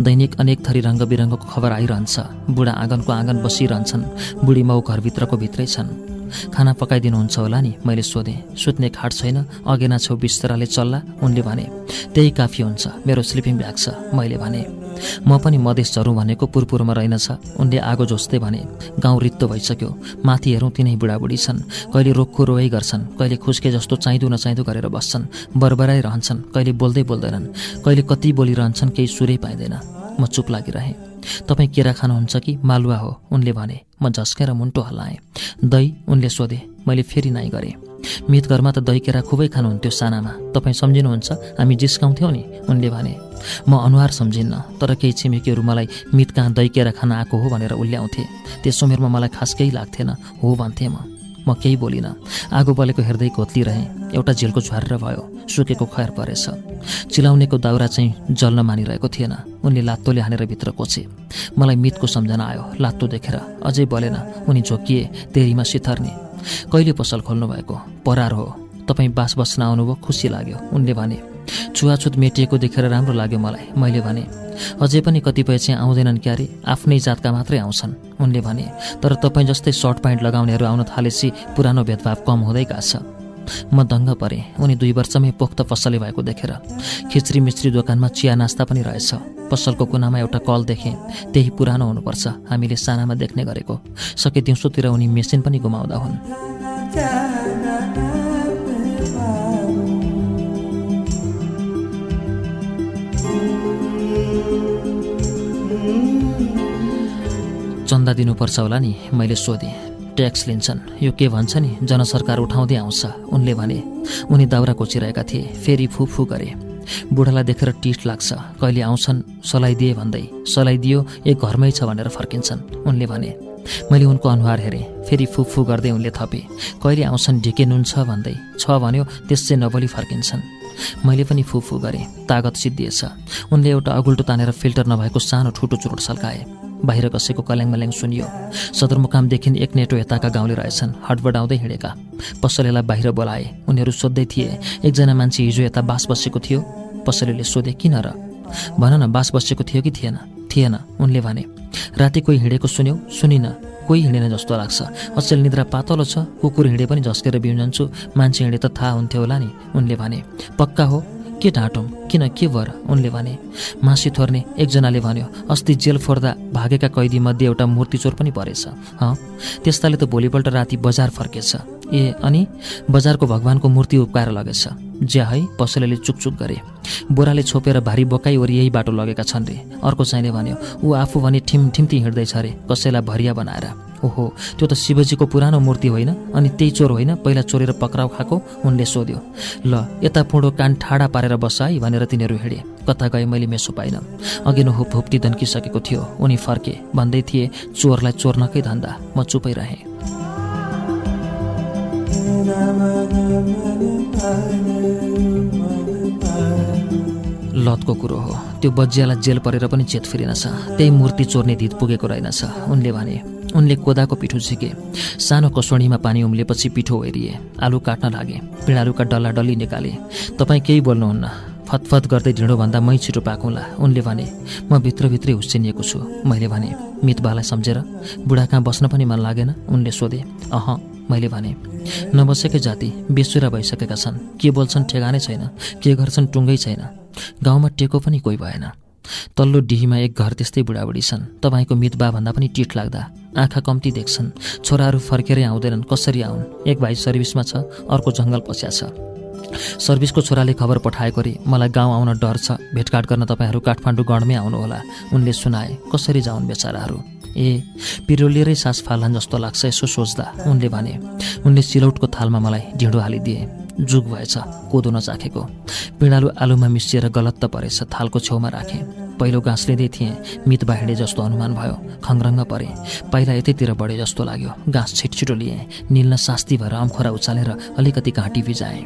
दैनिक अनेक थरी रङ्ग बिरङ्गको खबर आइरहन्छ। बुढा आँगनको आँगन बसिरहन्छन्। बुढी माउ घरभित्रको भित्रै छन्। खाना पकाइदिनुहुन्छ होला नि मैले सोधेँ। सुत्ने खाट छैन अगेना छेउ बिस्तराले चल्ला उनले भने त्यही काफी हुन्छ मेरो स्लिपिङ ब्याग छ मैले भने। म पनि मधेस झरौँ भनेको पुरपुरमा रहेनछ उनले आगो जोस्दै भने गाउँ रित्तो भइसक्यो माथि हेरौँ तिनै बुढाबुढी छन् कहिले रोक्खो रोइ गर्छन् कहिले खुस्के जस्तो चाहिँदो नचाहिँदो गरेर बस्छन् बरबराइ रहन्छन् कहिले बोल्दै बोल्दैनन् कहिले कति बोलिरहन्छन् केही सुरै पाइँदैन। म चुप लागिरहेँ। तपाईँ केरा खानुहुन्छ कि? मालुवा हो उनले भने। म झस्केर मुन्टो हल्लाएँ। दही उनले सोधे। मैले फेरि नाइ गरेँ। मित घरमा त दही केरा खुबै खानुहुन्थ्यो सानामा। तपाईँ सम्झिनुहुन्छ? हामी जिस्काउँथ्यौँ नि उनले भने। म अनुहार सम्झिन्न तर केही छिमेकीहरू मलाई मित कहाँ दही केरा खान आएको हो? भनेर उल्ल्याउँथे त्यस उमेरमा मलाई खास केही लाग्थेन हो भन्थेँ म। म केही बोलिनँ। आगो बलेको हेर्दै घोत्लिरहेँ एउटा झिल्को झ्वारेर भयो। सुकेको खयर परेछ। चिलाउनेको दाउरा चाहिँ जल्न मानिरहेको थिएन। उनले लात्तोले हानेर भित्र कोचे। मलाई मितको सम्झना आयो। लात्तो देखेर अझै बोलेन उनी झोकिए तेरीमा सिथर्ने। कहिले पसल खोल्नु भएको परार हो। तपाईँ बास बस्न आउनुभयो खुसी लाग्यो। उनले भने छुवाछुत मेटिएको देखेर राम्रो लाग्यो मलाई। मैले भने अझै पनि कतिपय चाहिँ आउँदैनन् क्यारे आफ्नै जातका मात्रै आउँछन्। उनले भने तर तपाईँ जस्तै सर्ट प्यान्ट लगाउनेहरू आउन थालेपछि पुरानो भेदभाव कम हुँदै गएको छ। म दङ्ग परेँ। उनी दुई वर्षमै पोख्त पसले भएको देखेर। खिच्री मिस्त्री दोकानमा चिया नास्ता पनि रहेछ। पसलको कुनामा एउटा कल देखेँ। त्यही पुरानो हुनुपर्छ। हामीले सानामा देख्ने गरेको। सके दिउँसोतिर उनी मेसिन पनि गुमाउँदा हुन्। चन्दा दिनुपर्छ होला नि मैले सोधेँ। ट्याक्स लिन्छन्। यो के भन्छ नि जनसरकार उठाउँदै आउँछ उनले भने। उनी दाउरा कोचिरहेका थिए फेरि फुफु गरे। बुढालाई देखेर टिट लाग्छ कहिले आउँछन्? सलाइदिए भन्दै। सलाइदियो एक घरमै छ भनेर फर्किन्छन्। उनले भने मैले उनको अनुहार हेरेँ फेरि फुफु गर्दै उनले थपे। कहिले आउँछन् ढिके नुन छ भन्दै। छ भन्यो त्यस नबोली फर्किन्छन्। मैले पनि फुफु गरेँ तागत सिद्धिएछ। उनले एउटा अगुल्टो तानेर फिल्टर नभएको सानो ठुटो चुरोट सल्काए। बाहिर कसैको कल्याङ मल्याङ सुनियो। सदरमुकामदेखि एक नेटो यताका गाउँले रहेछन्। हटबडाउँदै हिँडेका। पसलेलाई बाहिर बोलाए। उनीहरू सोध्दै थिए एकजना मान्छे हिजो यता बास बसेको थियो। पसलेले सोधे किन र? भन न बास बसेको थियो कि थिएन? थिएन उनले भने। राति कोही हिँडेको सुन्यौ? सुनिन। कोही हिँडेन जस्तो लाग्छ। अचेल निद्रा पातलो छ। कुकुर हिँडे पनि झस्केर बिउजन्छु। मान्छे हिँडे त थाहा हुन्थ्यो होला नि? उनले भने। पक्का हो। के ढाँटौँ? किन के भएर उनले भने मासी थोर्ने एकजनाले भन्यो अस्ति जेल फोर्दा भागेका कैदीमध्ये एउटा मूर्तिचोर पनि परेछ हँ? त्यस्ताले त भोलिपल्ट राति बजार फर्केछ। ए अनि? बजारको भगवान्को मूर्ति उप्काएर लगेछ। ज्या है पसलेले चुकचुक गरे। बोराले छोपेर भारी बोकाइ वरि यही बाटो लगेका छन् रे। अर्को चाहिँले भन्यो ऊ आफू भने ठिम ठिम्ती हिँड्दैछ अरे कसैलाई भरिया बनाएर। ओहो त्यो त शिवजीको पुरानो मूर्ति होइन अनि त्यही चोर होइन पहिला चोरेर पक्राउ खाएको उनले सोध्यो। ल यता पुँडो कान ठाडा पारेर बस है भनेर तिनीहरू हिँडे। कता गए मैले मेसो पाइनँ। अघि न हुप हुप्ती धन्किसकेको थियो उनी फर्के। भन्दै थिए चोरलाई चोर्नकै धन्दा म चुपै रहेँ। लतको कुरो हो। त्यो बजियालाई जेल परेर पनि चेत फिरेनछ। त्यही मूर्ति चोर्ने धित पुगेको रहेनछ उनले भने। उनले कोदाको पिठो झिके। सानो कसोडीमा पानी उम्लेपछि पिठो हेरिए आलु काट्न लागे। पिँडालुका डल्ला डल्ली निकाले। तपाईँ केही बोल्नुहुन्न। फतफत गर्दै ढिँडोभन्दा मै छिटो पाकौँला। उनले भने म भित्रभित्रै हुस्सिनिएको छु। मैले भने मितबालाई सम्झेर? बुढा कहाँ बस्न पनि मन लागेन? उनले सोधे अह। मैले भने नबसेकै जाति बेसुरा भइसकेका छन्। के बोल्छन् ठेगानै छैन। के गर्छन् टुङ्गै छैन। गाउँमा टेको पनि कोही भएन। तल्लो डिहीमा एक घर त्यस्तै बुढाबुढी छन्। तपाईँको मितबा भन्दा पनि टिट लाग्दा। आँखा कम्ती देख्छन्। छोराहरू फर्केरै आउँदैनन्। कसरी आउन्? एक भाइ सर्भिसमा छ अर्को जङ्गल पस्या छ। सर्भिसको छोराले खबर पठाएको रे मलाई गाउँ आउन डर छ। भेटघाट गर्न तपाईँहरू काठमाडौँ गढमै आउनुहोला। उनले सुनाए कसरी जाउन् बेचाराहरू? ए पिरोलिएरै सास फाल्लान् जस्तो लाग्छ यसो सोच्दा। उनले भने। उनले सिलौटको थालमा मलाई ढिँडो हालिदिए। जुग भएछ कोदो नचाखेको। पिँडालु आलुमा मिसिएर गलत त परेछ थालको छेउमा राखेँ। पहिलो घाँस लिँदै थिएँ मित बाहिडे जस्तो अनुमान भयो खङ्रङ्ग परे। पहिला यतैतिर बढे जस्तो लाग्यो घाँस छिटछिटो लिएँ निल्न सास्ती भएर अम्खोरा उचालेर अलिकति घाँटी भिजाएँ।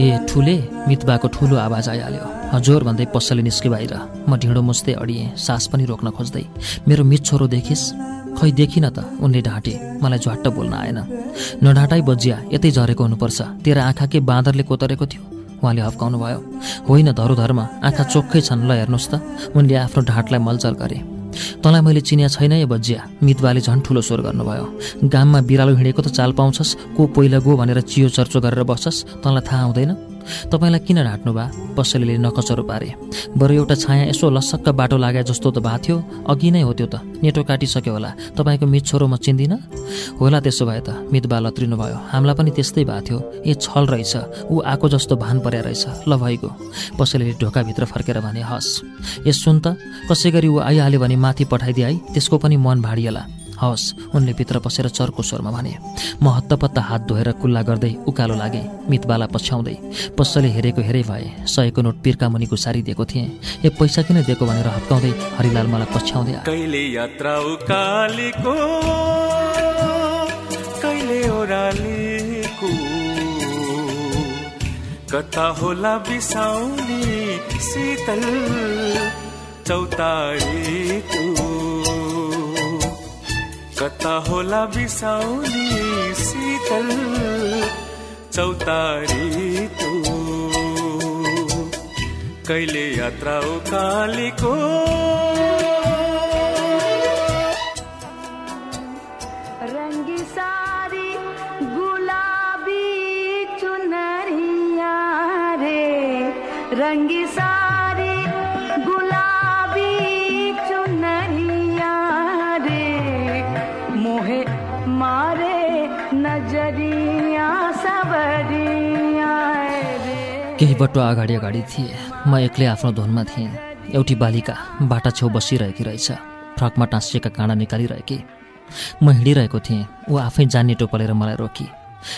ए ठुले मितबाको ठुलो आवाज आइहाल्यो। हजुर भन्दै पसलले निस्के बाहिर। म ढिँडो मुस्दै अडिएँ सास पनि रोक्न खोज्दै। मेरो मित छोरो देखिस्? खै देखिन त उनले ढाँटे। मलाई झट्ट बोल्न आएन। नढाँटाइ बजिया यतै झरेको हुनुपर्छ। तेरो आँखा के बाँदरले कोतरेको थियो। उहाँले हप्काउनु भयो। होइन धरोधर्म आँखा चोखै छन् ल हेर्नुहोस् त। उनले आफ्नो ढाँटलाई मलजल गरे। तँलाई मैले चिनिया छैन ए बजिया मितबाले झन् ठुलो स्वर गर्नुभयो। गाममा बिरालो हिँडेको त चाल पाउँछस् को पहिला गो भनेर चियो चर्चो गरेर बस्छस्? तँलाई थाहा हुँदैन? तपाईँलाई किन ढाँट्नु भा? पसलेले नकचरो पारे। बरु एउटा छाया यसो लसक्क बाटो लागे जस्तो त भएको थियो। अघि नै हो त्यो त। नेटो काटिसक्यो होला। तपाईँको मित छोरो म चिन्दिनँ? होला त्यसो भए त। मितबा लत्रिनु भयो। हामीलाई पनि त्यस्तै भएको थियो। ए छल रहेछ। ऊ आएको जस्तो भान पर्या रहेछ। ल भइगयो। पसलेले ढोकाभित्र फर्केर भने हस्। ए सुन त। कसै गरी ऊ आइहाल्यो भने माथि पठाइदिए है। त्यसको पनि मन भाडिएला। हवस् उनले भित्र पसेर चर्को स्वरमा भने म हत्तपत्ता हात धोएर कुल्ला गर्दै उकालो लागे मितबाला पछ्याउँदै पसले हेरेको हेरे भए सयको नोट पिर्का मुनि दिएको थिएँ ए पैसा किन दिएको भनेर हप्काउँदै हरिलाल मलाई पछ्याउँदै कहिले यात्रा उकालेको कहिले ओरालेको कता होला बिसाउने शीतल चौतारीको कता होला बिसाउने शीतल चौतारी तू? कहिले यात्रा उकालीको केही बटो अगाडि अगाडि थिए। म एक्लै आफ्नो धुनमा थिएँ। एउटी बालिका बाटा छेउ बसिरहेकी रहेछ। फ्रकमा टाँसिएका काँडा निकालिरहेकी। म हिँडिरहेको थिएँ। ऊ आफै जान्ने टोपलेर मलाई रोकी।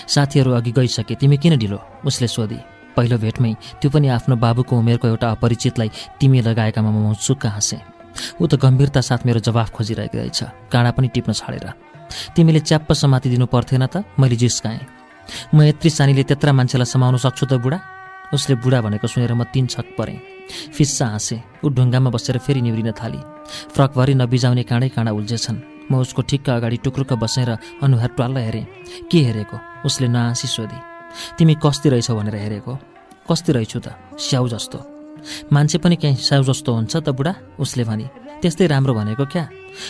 साथीहरू अघि गइसके तिमी किन ढिलो? उसले सोधी। पहिलो भेटमै त्यो पनि आफ्नो बाबुको उमेरको एउटा अपरिचितलाई तिमी लगाएकामा म चुक्क हाँसेँ। ऊ त गम्भीरता साथ मेरो जवाफ खोजिरहेको रहेछ। काँडा पनि टिप्न छाडेर। तिमीले च्याप्प समातिदिनु पर्थेन त? मैले जिस्काएँ। म यत्री सानीले त्यत्रा मान्छेलाई समाउन सक्छु त बुढा? उसले बुढा भनेको सुनेर म तिन छक परेँ। फिस्सा हाँसेँ ऊ ढुङ्गामा बसेर फेरि निहुरिन थाली। फ्रकभरि नबिजाउने काँडै काँडा उल्झेछन्। म उसको ठिक्क अगाडि टुक्रुक्क बसेर अनुहार ट्वाल्ल हेरेँ। के हेरेको? उसले नहाँसी सोधी। तिमी कस्ती रहेछौ भनेर हेरेको। कस्ती रहेछु त स्याउ जस्तो। मान्छे पनि कहीँ स्याउ जस्तो हुन्छ त बुढा? उसले भनी। त्यस्तै राम्रो भनेको क्या?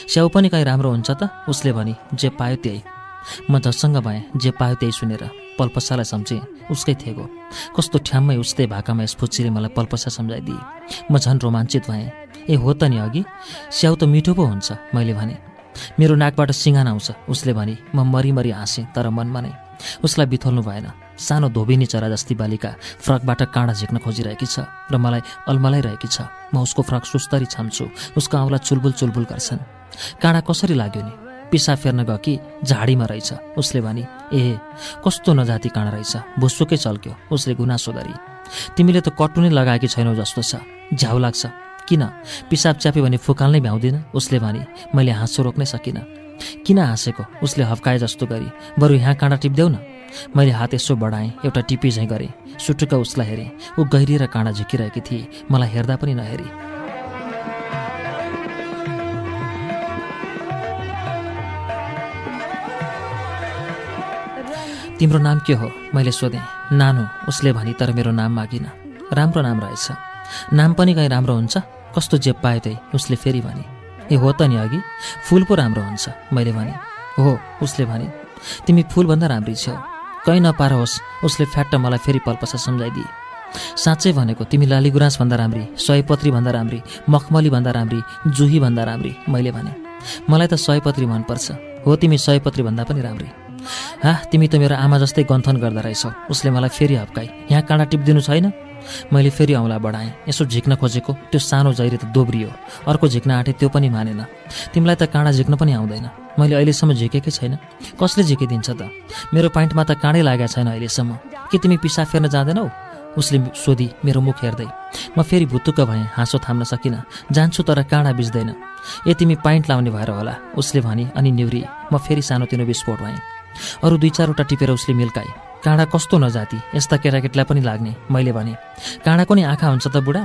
स्याउ पनि कहीँ राम्रो हुन्छ त? उसले भनी। जे पायो त्यही। म झसङ्ग भएँ जे पायो त्यही सुनेर। पल्पसालाई सम्झेँ। उसकै थिएको कस्तो ठ्याम्मै उस्तै भाकामा यस फुच्चीले मलाई पल्पसा सम्झाइदिए। म झन् रोमाञ्चित भएँ। ए हो त नि अघि। स्याउ त मिठो पो हुन्छ मैले भने। मेरो नाकबाट सिँगान आउँछ उसले भने। म मरिमरि हाँसेँ तर मनमा नै। उसलाई बिथोल्नु भएन। सानो धोबिनी चरा जस्ती बालिका फ्रकबाट काँडा झिक्न खोजिरहेकी छ र मलाई अल्मलाइरहेकी छ। म उसको फ्रक सुस्तरी छाम्छु। उसको औँला चुलबुल चुलबुल गर्छन्। काँडा कसरी लाग्यो नि? पिसा फेर्न गयो कि झाडीमा रहेछ। उसले भने ए कस्तो नजाति काँडा रहेछ। भुसुकै चल्क्यो। उसले गुनासो गरी तिमीले त कटु नै लगाएकी छैनौ जस्तो छ। झ्याउ लाग्छ। किन? पिसाब च्याप्यो भने फुकाल्नै भ्याउँदिन? उसले भने मैले हाँसो रोक्नै सकिनँ। किन हाँसेको? उसले हप्काए जस्तो गरी बरु यहाँ काँडा टिप्देऊ न। मैले हात यसो बढाएँ एउटा टिपी झैँ गरेँ। सुटुक्क उसलाई हेरेँ। ऊ गहिरिएर काँडा झिकिरहेकी थिए। मलाई हेर्दा पनि नहेरी। तिम्रो नाम के हो? मैले सोधेँ। नानु उसले भनी तर मेरो नाम मागिन। राम्रो नाम रहेछ। नाम पनि कहीँ राम्रो हुन्छ। कस्तो जेब पायो त्यही? उसले फेरि भने ए हो त नि अघि। फुल पो राम्रो हुन्छ। मैले भने हो। उसले भने तिमी फुलभन्दा राम्री छेउ कहीँ नपार होस् उसले फ्याट्ट मलाई फेरि पल्पसा सम्झाइदिए। साँच्चै भनेको तिमी लाली गुराँसभन्दा राम्री सयपत्रीभन्दा राम्री मखमलीभन्दा राम्री जुहीभन्दा राम्री। मैले भने मलाई त सयपत्री मनपर्छ। हो तिमी सयपत्रीभन्दा पनि राम्री। हा तिमी त मेरो आमा जस्तै गन्थन गर्दा रहेछौ। उसले मलाई फेरि हप्काई। यहाँ काँडा टिपिदिनु छैन? मैले फेरि औँला बढाएँ। यसो झिक्न खोजेको। त्यो सानो जैरे त दोब्रियो। अर्को झिक्न आँटे त्यो पनि मानेन। तिमीलाई त काँडा झिक्न पनि आउँदैन। मैले अहिलेसम्म झिकेकै छैन। कसले झिकिदिन्छ त? मेरो पाइन्टमा त काँडै लागेको छैन अहिलेसम्म। के तिमी पिसा फेर्न जाँदैनौ? उसले सोधी मेरो मुख हेर्दै। म फेरि भुतुक्क भएँ हाँसो थाम्न सकिनँ। जान्छु तर काँडा बिच्दैन ए तिमी पाइन्ट लाउने भएर होला। उसले भने अनि निउरी म फेरि सानोतिनो विस्फोट भएँ। अरू दुई चारवटा टिपेर उसले मिल्काए। काँडा कस्तो नजाति यस्ता केटाकेटीलाई पनि लाग्ने। मैले भने। काँडाको नि आँखा हुन्छ त बुढा?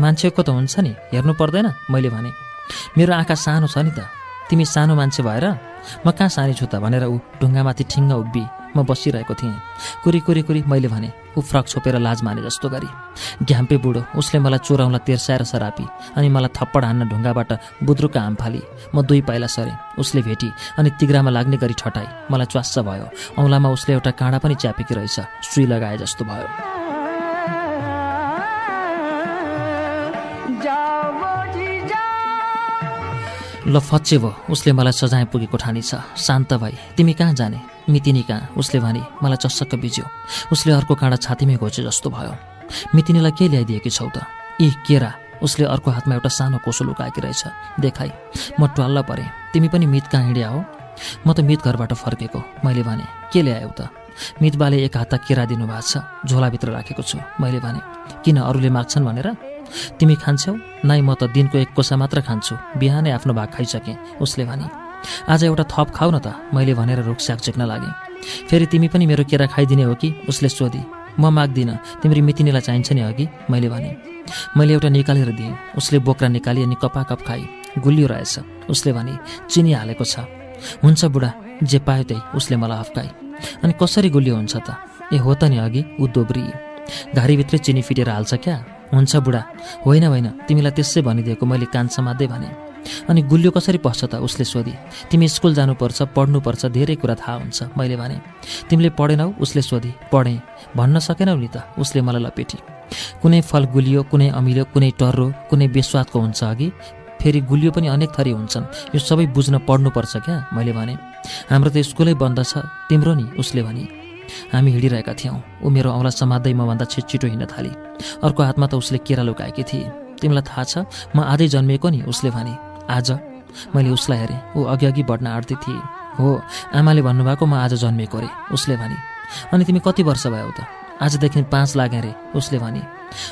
मान्छेको त हुन्छ नि। हेर्नु पर्दैन? मैले भने। मेरो आँखा सानो छ नि त। तिमी सानो मान्छे भएर म कहाँ सानी छु त भनेर ऊ ढुङ्गामाथि ठिङ्ग उभि म बसिरहेको थिएँ। कुरी कुरी कुरी मैले भने ऊ फ्रक छोपेर लाज माने जस्तो गरी। घ्याम्पे बुढो उसले मलाई चोराउला तेर्साएर सरापी अनि मलाई थप्पड हान्न ढुङ्गाबाट बुद्रुक हाम फाली। म दुई पाइला सरेँ उसले भेटी अनि तिग्रामा लाग्ने गरी ठटाई। मलाई च्वास्स भयो। औँलामा उसले एउटा काँडा पनि च्यापेकी रहेछ सुई लगाए जस्तो भयो। ल फच्चे भयो उसले मलाई सजाय पुगेको ठानी छ। शान्त भाइ तिमी कहाँ जाने? मितिनी कहाँ? उसले भने मलाई चस्सक्क बिज्यो। उसले अर्को काँडा छातीमै घोचे जस्तो भयो। मितिनीलाई के ल्याइदिएकी छौ त? ए केरा उसले अर्को हातमा एउटा सानो कोसो लुकाएकी रहेछ। देखाइ म ट्वाल्ल परेँ तिमी पनि मित कहाँ हिँड्या हो? म त मित घरबाट फर्केको मैले भने के ल्यायौ त? मितबाले एक हात केरा दिनुभएको छ झोलाभित्र राखेको छु मैले भने किन अरूले माग्छन् भनेर? तिमी खान्छौ? नाइ म त दिनको एक कोसा मात्र खान्छु। बिहानै आफ्नो भाग खाइसकेँ। उसले भने आज एउटा थप खाऊ न त। मैले भनेर रुखस्याक झेक्न लागेँ। फेरि तिमी पनि मेरो केरा खाइदिने हो कि? उसले सोधी म माग्दिनँ। तिम्रो मितिनीलाई चाहिन्छ नि अघि मैले भने मैले एउटा निकालेर दिएँ। उसले बोक्रा निकाली अनि कपाकप खाई। गुलियो रहेछ। उसले भने चिनी हालेको छ। हुन्छ बुढा जे पायो त्यही। उसले मलाई हप्काए अनि कसरी गुलियो हुन्छ त? ए हो त नि अघि ऊ दोब्री घारीभित्रै चिनी फिटेर हाल्छ क्या? हुन्छ बुढा। होइन होइन तिमीलाई त्यसै भनिदिएको मैले कान समात्दै भने। अनि गुलियो कसरी पस्छ त उसले सोधी। तिमी स्कुल जानुपर्छ पढ्नुपर्छ धेरै कुरा थाहा हुन्छ मैले भने। तिमीले पढेनौ उसले सोधी। पढेँ। भन्न सकेनौ नि त उसले मलाई लपेटी। कुनै फल गुलियो कुनै अमिलो कुनै टर्रो कुनै बेस्वादको हुन्छ अघि। फेरि गुलियो पनि अनेक थरी हुन्छन्। यो सबै बुझ्न पढ्नुपर्छ क्या मैले भने। हाम्रो त स्कुलै बन्द छ तिम्रो नि उसले भने। हामी हिँडिरहेका थियौँ। ऊ मेरो औँला समात्दै मभन्दा छिटो हिँड्न थाली। अर्को हातमा त उसले केरा लुकाएकी थिए। तिमीलाई थाहा छ म आधै जन्मिएको नि उसले भने। आज? मैले उसलाई हेरेँ। ऊ अघि अघि बढ्न आँट्दै थिएँ। हो आमाले भन्नुभएको म आज जन्मेको अरे उसले भने। अनि तिमी कति वर्ष भयो त? आजदेखि पाँच लाग्यो अरे उसले भने।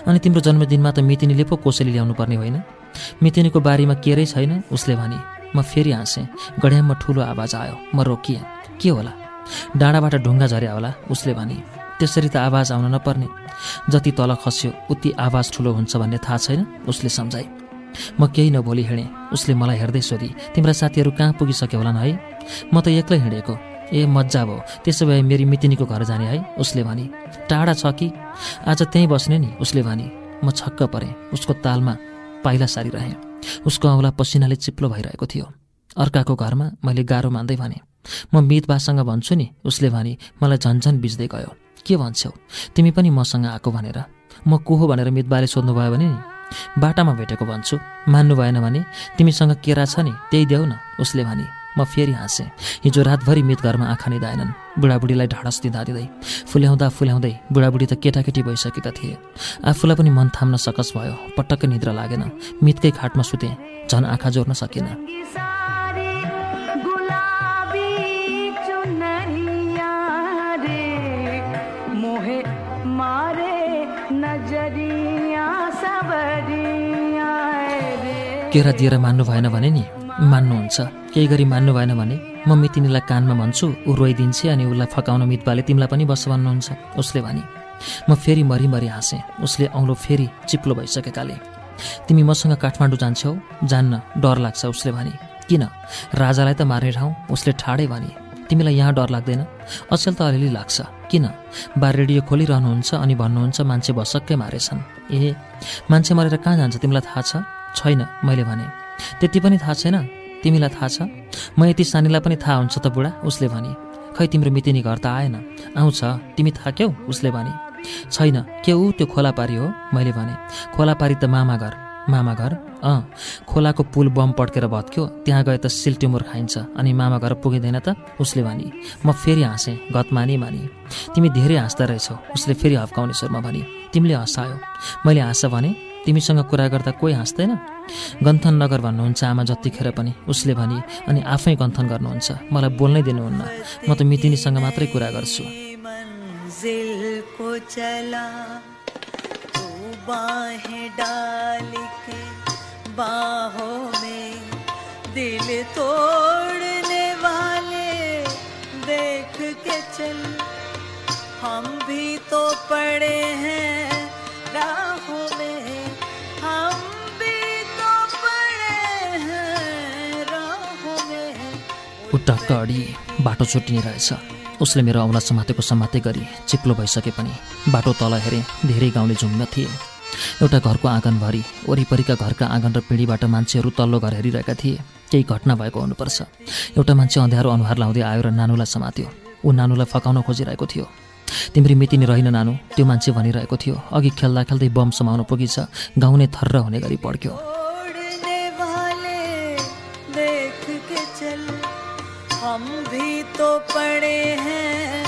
अनि तिम्रो जन्मदिनमा त मितिनीले पो कोसेली ल्याउनु पर्ने होइन? मितिनीको बारीमा केरै छैन उसले भने। म फेरि हाँसेँ। गड्याममा ठुलो आवाज आयो। म रोकिएँ। के होला? डाँडाबाट ढुङ्गा झर्या होला उसले भने त्यसरी त आवाज आउन नपर्ने। जति तल खस्यो उति आवाज ठुलो हुन्छ भन्ने थाहा छैन उसले सम्झाए। म केही नभोलि हिँडेँ उसले मलाई हेर्दै सोधी तिम्रा साथीहरू कहाँ पुगिसक्यो होलान् है? म त एक्लै हिँडेको। ए मजा भयो। त्यसो भए मेरी मितिनीको घर जाने है? उसले भने टाढा छ कि? आज त्यहीँ बस्ने नि? उसले भने म छक्क परेँ। उसको तालमा पाइला सारिरहेँ। उसको औँला पसिनाले चिप्लो भइरहेको थियो। अर्काको घरमा मैले गाह्रो मान्दै भने म मितबासँग भन्छु नि उसले भने मलाई झन्झन बिच्दै गयो। के भन्छौ? तिमी पनि मसँग आएको भनेर। म को हो भनेर मितबाले सोध्नुभयो भने नि बाटामा भेटेको भन्छु। मान्नु भएन भने तिमीसँग केरा छ नि त्यही देऊ न। उसले भने म फेरि हाँसेँ। हिजो रातभरि मित घरमा आँखा निधाएनन्। बुढाबुढीलाई ढाडस दिँदा दिँदै। फुल्याउँदा फुल्याउँदै बुढाबुढी त केटाकेटी भइसकेका थिए। आफूलाई पनि मन थाम्न सकस भयो। पटक्कै निद्रा लागेन। मितकै खाटमा सुतेँ। झन् आँखा जोड्न सकिनँ। केरा दिएर मान्नु भएन भने नि मान्नुहुन्छ। केही गरी मान्नु भएन भने म मितिनीलाई कानमा भन्छु ऊ रोइदिन्छ अनि उसलाई फकाउन मितबाले तिमीलाई पनि बस्छ भन्नुहुन्छ उसले भने। म फेरि मरिमरि हाँसेँ उसले औँलो फेरि चिप्लो भइसकेकाले। तिमी मसँग काठमाडौँ जान्छौ? जान्न डर लाग्छ उसले भने। किन? राजालाई त मार्ने ठाउँ उसले ठाडै भने। तिमीलाई यहाँ डर लाग्दैन? अचेल त अलिअलि लाग्छ। किन? बा रेडियो खोलिरहनुहुन्छ अनि भन्नुहुन्छ मान्छे भसक्कै मारेछन्। ए मान्छे मरेर कहाँ जान्छ तिमीलाई थाहा छ? छैन मैले भने। त्यति पनि थाहा छैन? तिमीलाई थाहा छ? म यति सानीलाई पनि थाहा हुन्छ त बुढा उसले भने। खै तिम्रो मितिनी घर त आएन। आउँछ। तिमी थाक्यौ उसले भने। छैन। के ऊ त्यो खोलापारी हो? मैले भने। खोलापारी त मामा घर। मामा घर? अँ। खोलाको पुल बम पड्केर भत्क्यो। त्यहाँ गए त सिल्टिमुर खाइन्छ। अनि मामा घर पुगिँदैन त? उसले भने। म फेरि हाँसेँ। गत मानी। मानी तिमी धेरै हाँस्दा रहेछौ। उसले फेरि हप्काउने स्वरमा भने। तिमीले हँसायो। मैले हाँस भने तिमीसँग कुरा गर्दा कोही हाँस्दैन? गन्थन नगर भन्नुहुन्छ आमा जतिखेर पनि। उसले भने अनि आफै गन्थन गर्नुहुन्छ। मलाई बोल्नै दिनुहुन्न। म त मितिनीसँग मात्रै कुरा गर्छु। हम भी तो पड़े हैं टक्क अडी बाटो छुट्टिने रहेछ। उसले मेरो औँला समातेको समाते गरी चिप्लो भइसके पनि बाटो तल हेरेँ धेरै गाउँले झुम्न थिए। एउटा घरको आँगनभरि वरिपरिका घरका आँगन र पिँढीबाट मान्छेहरू तल्लो घर हेरिरहेका थिए। केही घटना भएको हुनुपर्छ। एउटा मान्छे अँध्यारो अनुहार लाउँदै आयो र नानुलाई समात्यो। ऊ नानुलाई फकाउन खोजिरहेको थियो। तिम्री मितिनी रहेन नानु त्यो मान्छे भनिरहेको थियो। अघि खेल्दा खेल्दै बम समाउन पुगिछ। गाउँ नै थर्र हुने गरी पड्क्यो। पड़े हैं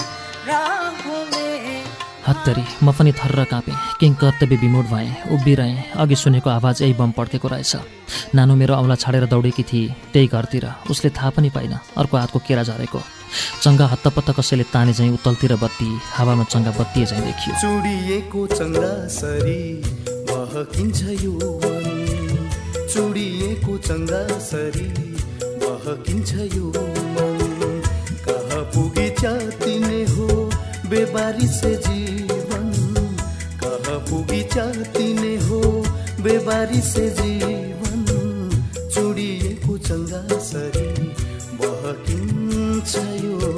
राहों में हत्तरी म पनि थर्र काँपेँ। किङ कर्तव्य विमोड भएँ उभिरहेँ। अघि सुनेको आवाज यही बम पड्केको रहेछ। नानु मेरो औँला छाडेर दौडेकी थिए त्यही घरतिर। उसले थाहा पनि पाइन अर्को हातको केरा झरेको। चङ्गा हत्तपत्त कसैले ताने झैँ उत्तलतिर बत्ती हावामा चङ्गा बत्तिए झैँ देखियो। चुडिएको चङ्गा सरी बहकिन्छ यो चुडिएको चङ्गा सरी बहकिन्छ यो पुगी चातिने हो बेबारी से जीवन। कहाँ पुगी चातिने हो बेबारी से जीवन। चुडिएको चङ्गा सरी बहकिन्छ यो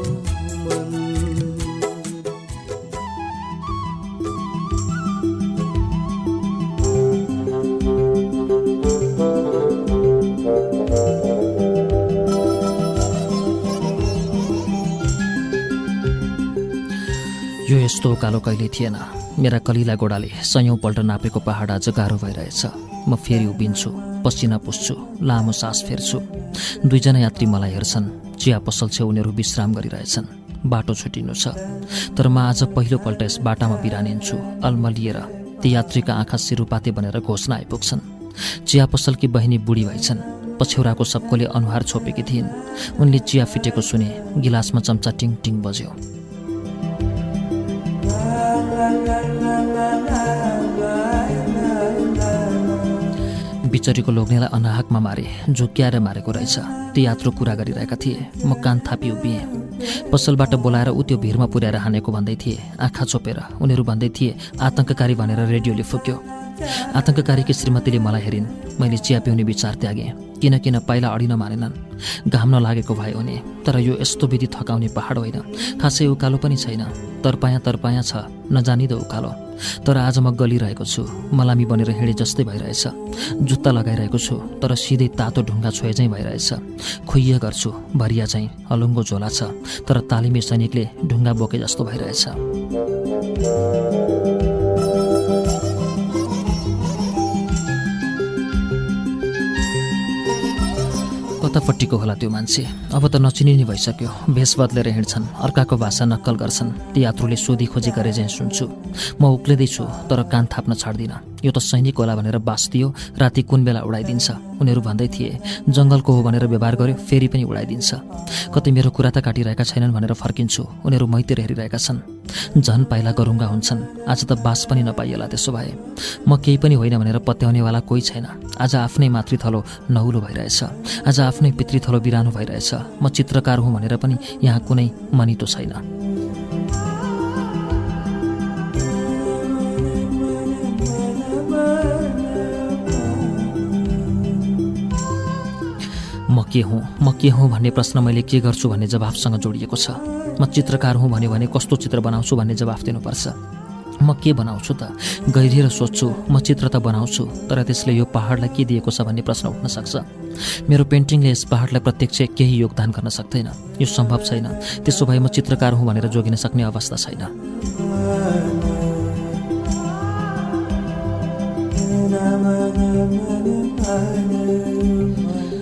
मन। यस्तो उकालो कहिले थिएन। मेरा कलिला गोडाले सयौँपल्ट नापेको पहाड आज गाह्रो भइरहेछ। म फेरि उभिन्छु पसिना पुस्छु लामो सास फेर्छु। दुईजना यात्री मलाई हेर्छन् चिया पसल छेउ उनीहरू विश्राम गरिरहेछन् बाटो छुटिनु छ। तर म आज पहिलोपल्ट यस बाटामा बिरानिन्छु अल्मलिएर ती यात्रीका आँखा सिरुपाते बनेर घोषणा आइपुग्छन्। चिया पसलकी बहिनी बुढी भएछन् पछ्यौराको सबकोले अनुहार छोपेकी थिइन्। उनले चिया फिटेको सुने गिलासमा चम्चा टिङ टिङ बज्यो। बिचरीको लोग्नेलाई अनाहकमा मारे झुक्क्याएर मारेको रहेछ। ती यात्रु कुरा गरिरहेका थिए। म कान थापी उभिएँ पसलबाट बोलाएर ऊ त्यो भिरमा पुर्याएर हानेको भन्दै थिए। आँखा छोपेर। उनीहरू भन्दै थिए आतङ्ककारी भनेर रेडियोले फुक्यो। आतङ्ककारीकी श्रीमतीले मलाई हेरिन्। मैले चिया पिउने विचार त्यागेँ। किन किन पाइला अडिन मानेनन्। घाम नलागेको भए हुने। तर यो यस्तो विधि थकाउने पहाड होइन। खासै उकालो पनि छैन। तरपायाँ तरपायाँ छ। नजानिदो उकालो। तर आज म गलिरहेको छु। मलामी बनेर हिँडे जस्तै भइरहेछ। जुत्ता लगाइरहेको छु। तर सिधै तातो ढुङ्गा छोए चाहिँ भइरहेछ। खुइय गर्छु। भरिया चाहिँ हलुङ्गो झोला छ। तर तालिमे सैनिकले ढुङ्गा बोके जस्तो भइरहेछ। कतापट्टिको होला त्यो मान्छे। अब त नचिनिने भइसक्यो। भेष बदलेर हिँड्छन्। अर्काको भाषा नक्कल गर्छन्। ती यात्रुले सोधी खोजी गरे चाहिँ सुन्छु। म उक्लिँदैछु तर कान थाप्न छाड्दिनँ। यो त सैनिक होला भनेर बास दियो राति कुन बेला उडाइदिन्छ? उनीहरू भन्दै थिए जङ्गलको हो भनेर व्यवहार गर्यो फेरि पनि उडाइदिन्छ। कतै मेरो कुरा त काटिरहेका छैनन् भनेर फर्किन्छु। उनीहरू मैतिर हेरिरहेका छन्। झन पाइला गरुङ्गा हुन्छन्। आज त बास पनि नपाइएला त्यसो भए। म केही पनि होइन भनेर पत्याउनेवाला कोही छैन। आज आफ्नै मातृथलो नौलो भइरहेछ। आज आफ्नै पितृथलो बिरानो भइरहेछ। म चित्रकार हुँ भनेर पनि यहाँ कुनै मनितो छैन। के हुँ? म के हुँ भन्ने प्रश्न मैले के गर्छु भन्ने जवाफसँग जोडिएको छ। म चित्रकार हुँ भन्यो भने कस्तो चित्र बनाउँछु भन्ने जवाफ दिनुपर्छ। म के बनाउँछु त? गहिरिएर सोध्छु म चित्र त बनाउँछु तर त्यसले यो पहाडलाई के दिएको छ भन्ने प्रश्न उठ्न सक्छ। मेरो पेन्टिङले यस पहाडलाई प्रत्यक्ष केही योगदान गर्न सक्दैन। यो सम्भव छैन। त्यसो भए म चित्रकार हुँ भनेर जोगिन सक्ने अवस्था छैन।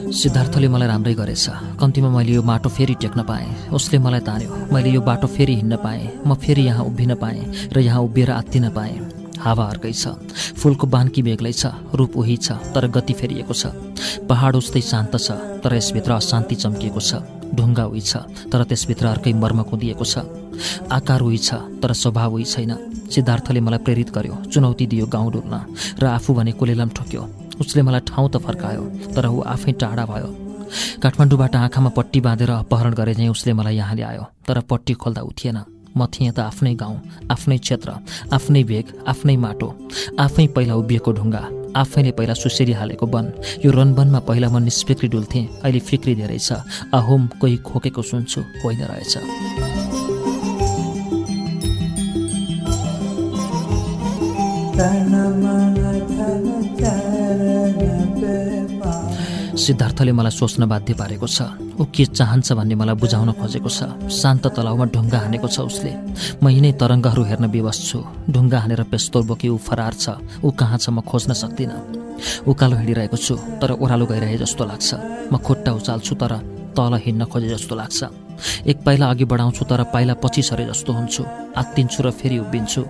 सिद्धार्थले मलाई राम्रै गरेछ। कम्तीमा मैले यो माटो फेरि टेक्न पाएँ। उसले मलाई तान्यो। मैले यो बाटो फेरि हिँड्न पाएँ। म फेरि यहाँ उभिन पाएँ र यहाँ उभिएर आत्तिन पाएँ। हावा अर्कै छ। फुलको बान्की बेग्लै छ। रूप उही छ तर गति फेरिएको छ। पहाड उस्तै शान्त छ तर यसभित्र अशान्ति चम्किएको छ। ढुङ्गा उही छ तर त्यसभित्र अर्कै मर्म कुदिएको छ। आकार उही छ तर स्वभाव उही छैन। सिद्धार्थले मलाई प्रेरित गर्यो। चुनौती दियो गाउँ डुल्न र आफू भने कोलेलाम ठोक्यो। उसले मलाई ठाउँ त फर्कायो तर ऊ आफै टाढा भयो। काठमाडौँबाट आँखामा पट्टी बाँधेर अपहरण गरे चाहिँ उसले मलाई यहाँ ल्यायो तर पट्टी खोल्दा उठिएन म थिएँ त आफ्नै गाउँ आफ्नै क्षेत्र आफ्नै भेग आफ्नै माटो आफै पहिला उभिएको ढुङ्गा आफैले पहिला सुसेरी हालेको वन। यो रनवनमा पहिला म निष्फिक्री डुल्थेँ अहिले फिक्री धेरै छ। अहोम कोही खोकेको सुन्छु होइन रहेछ सिद्धार्थले मलाई सोच्न बाध्य पारेको छ। ऊ के चाहन्छ भन्ने मलाई बुझाउन खोजेको छ। शान्त तलाउमा ढुङ्गा हानेको छ उसले। म यिनै तरङ्गहरू हेर्न विवश छु। ढुङ्गा हानेर पेस्तोल बोकी ऊ फरार छ। ऊ कहाँ छ म खोज्न सक्दिनँ। उकालो हिँडिरहेको छु तर ओह्रालो गइरहे जस्तो लाग्छ। म खुट्टा उचाल्छु तर तल हिँड्न खोजे जस्तो लाग्छ। एक पाइला अघि बढाउँछु तर पाइला पछि सरे जस्तो हुन्छु। आत्तिन्छु र फेरि उभिन्छु।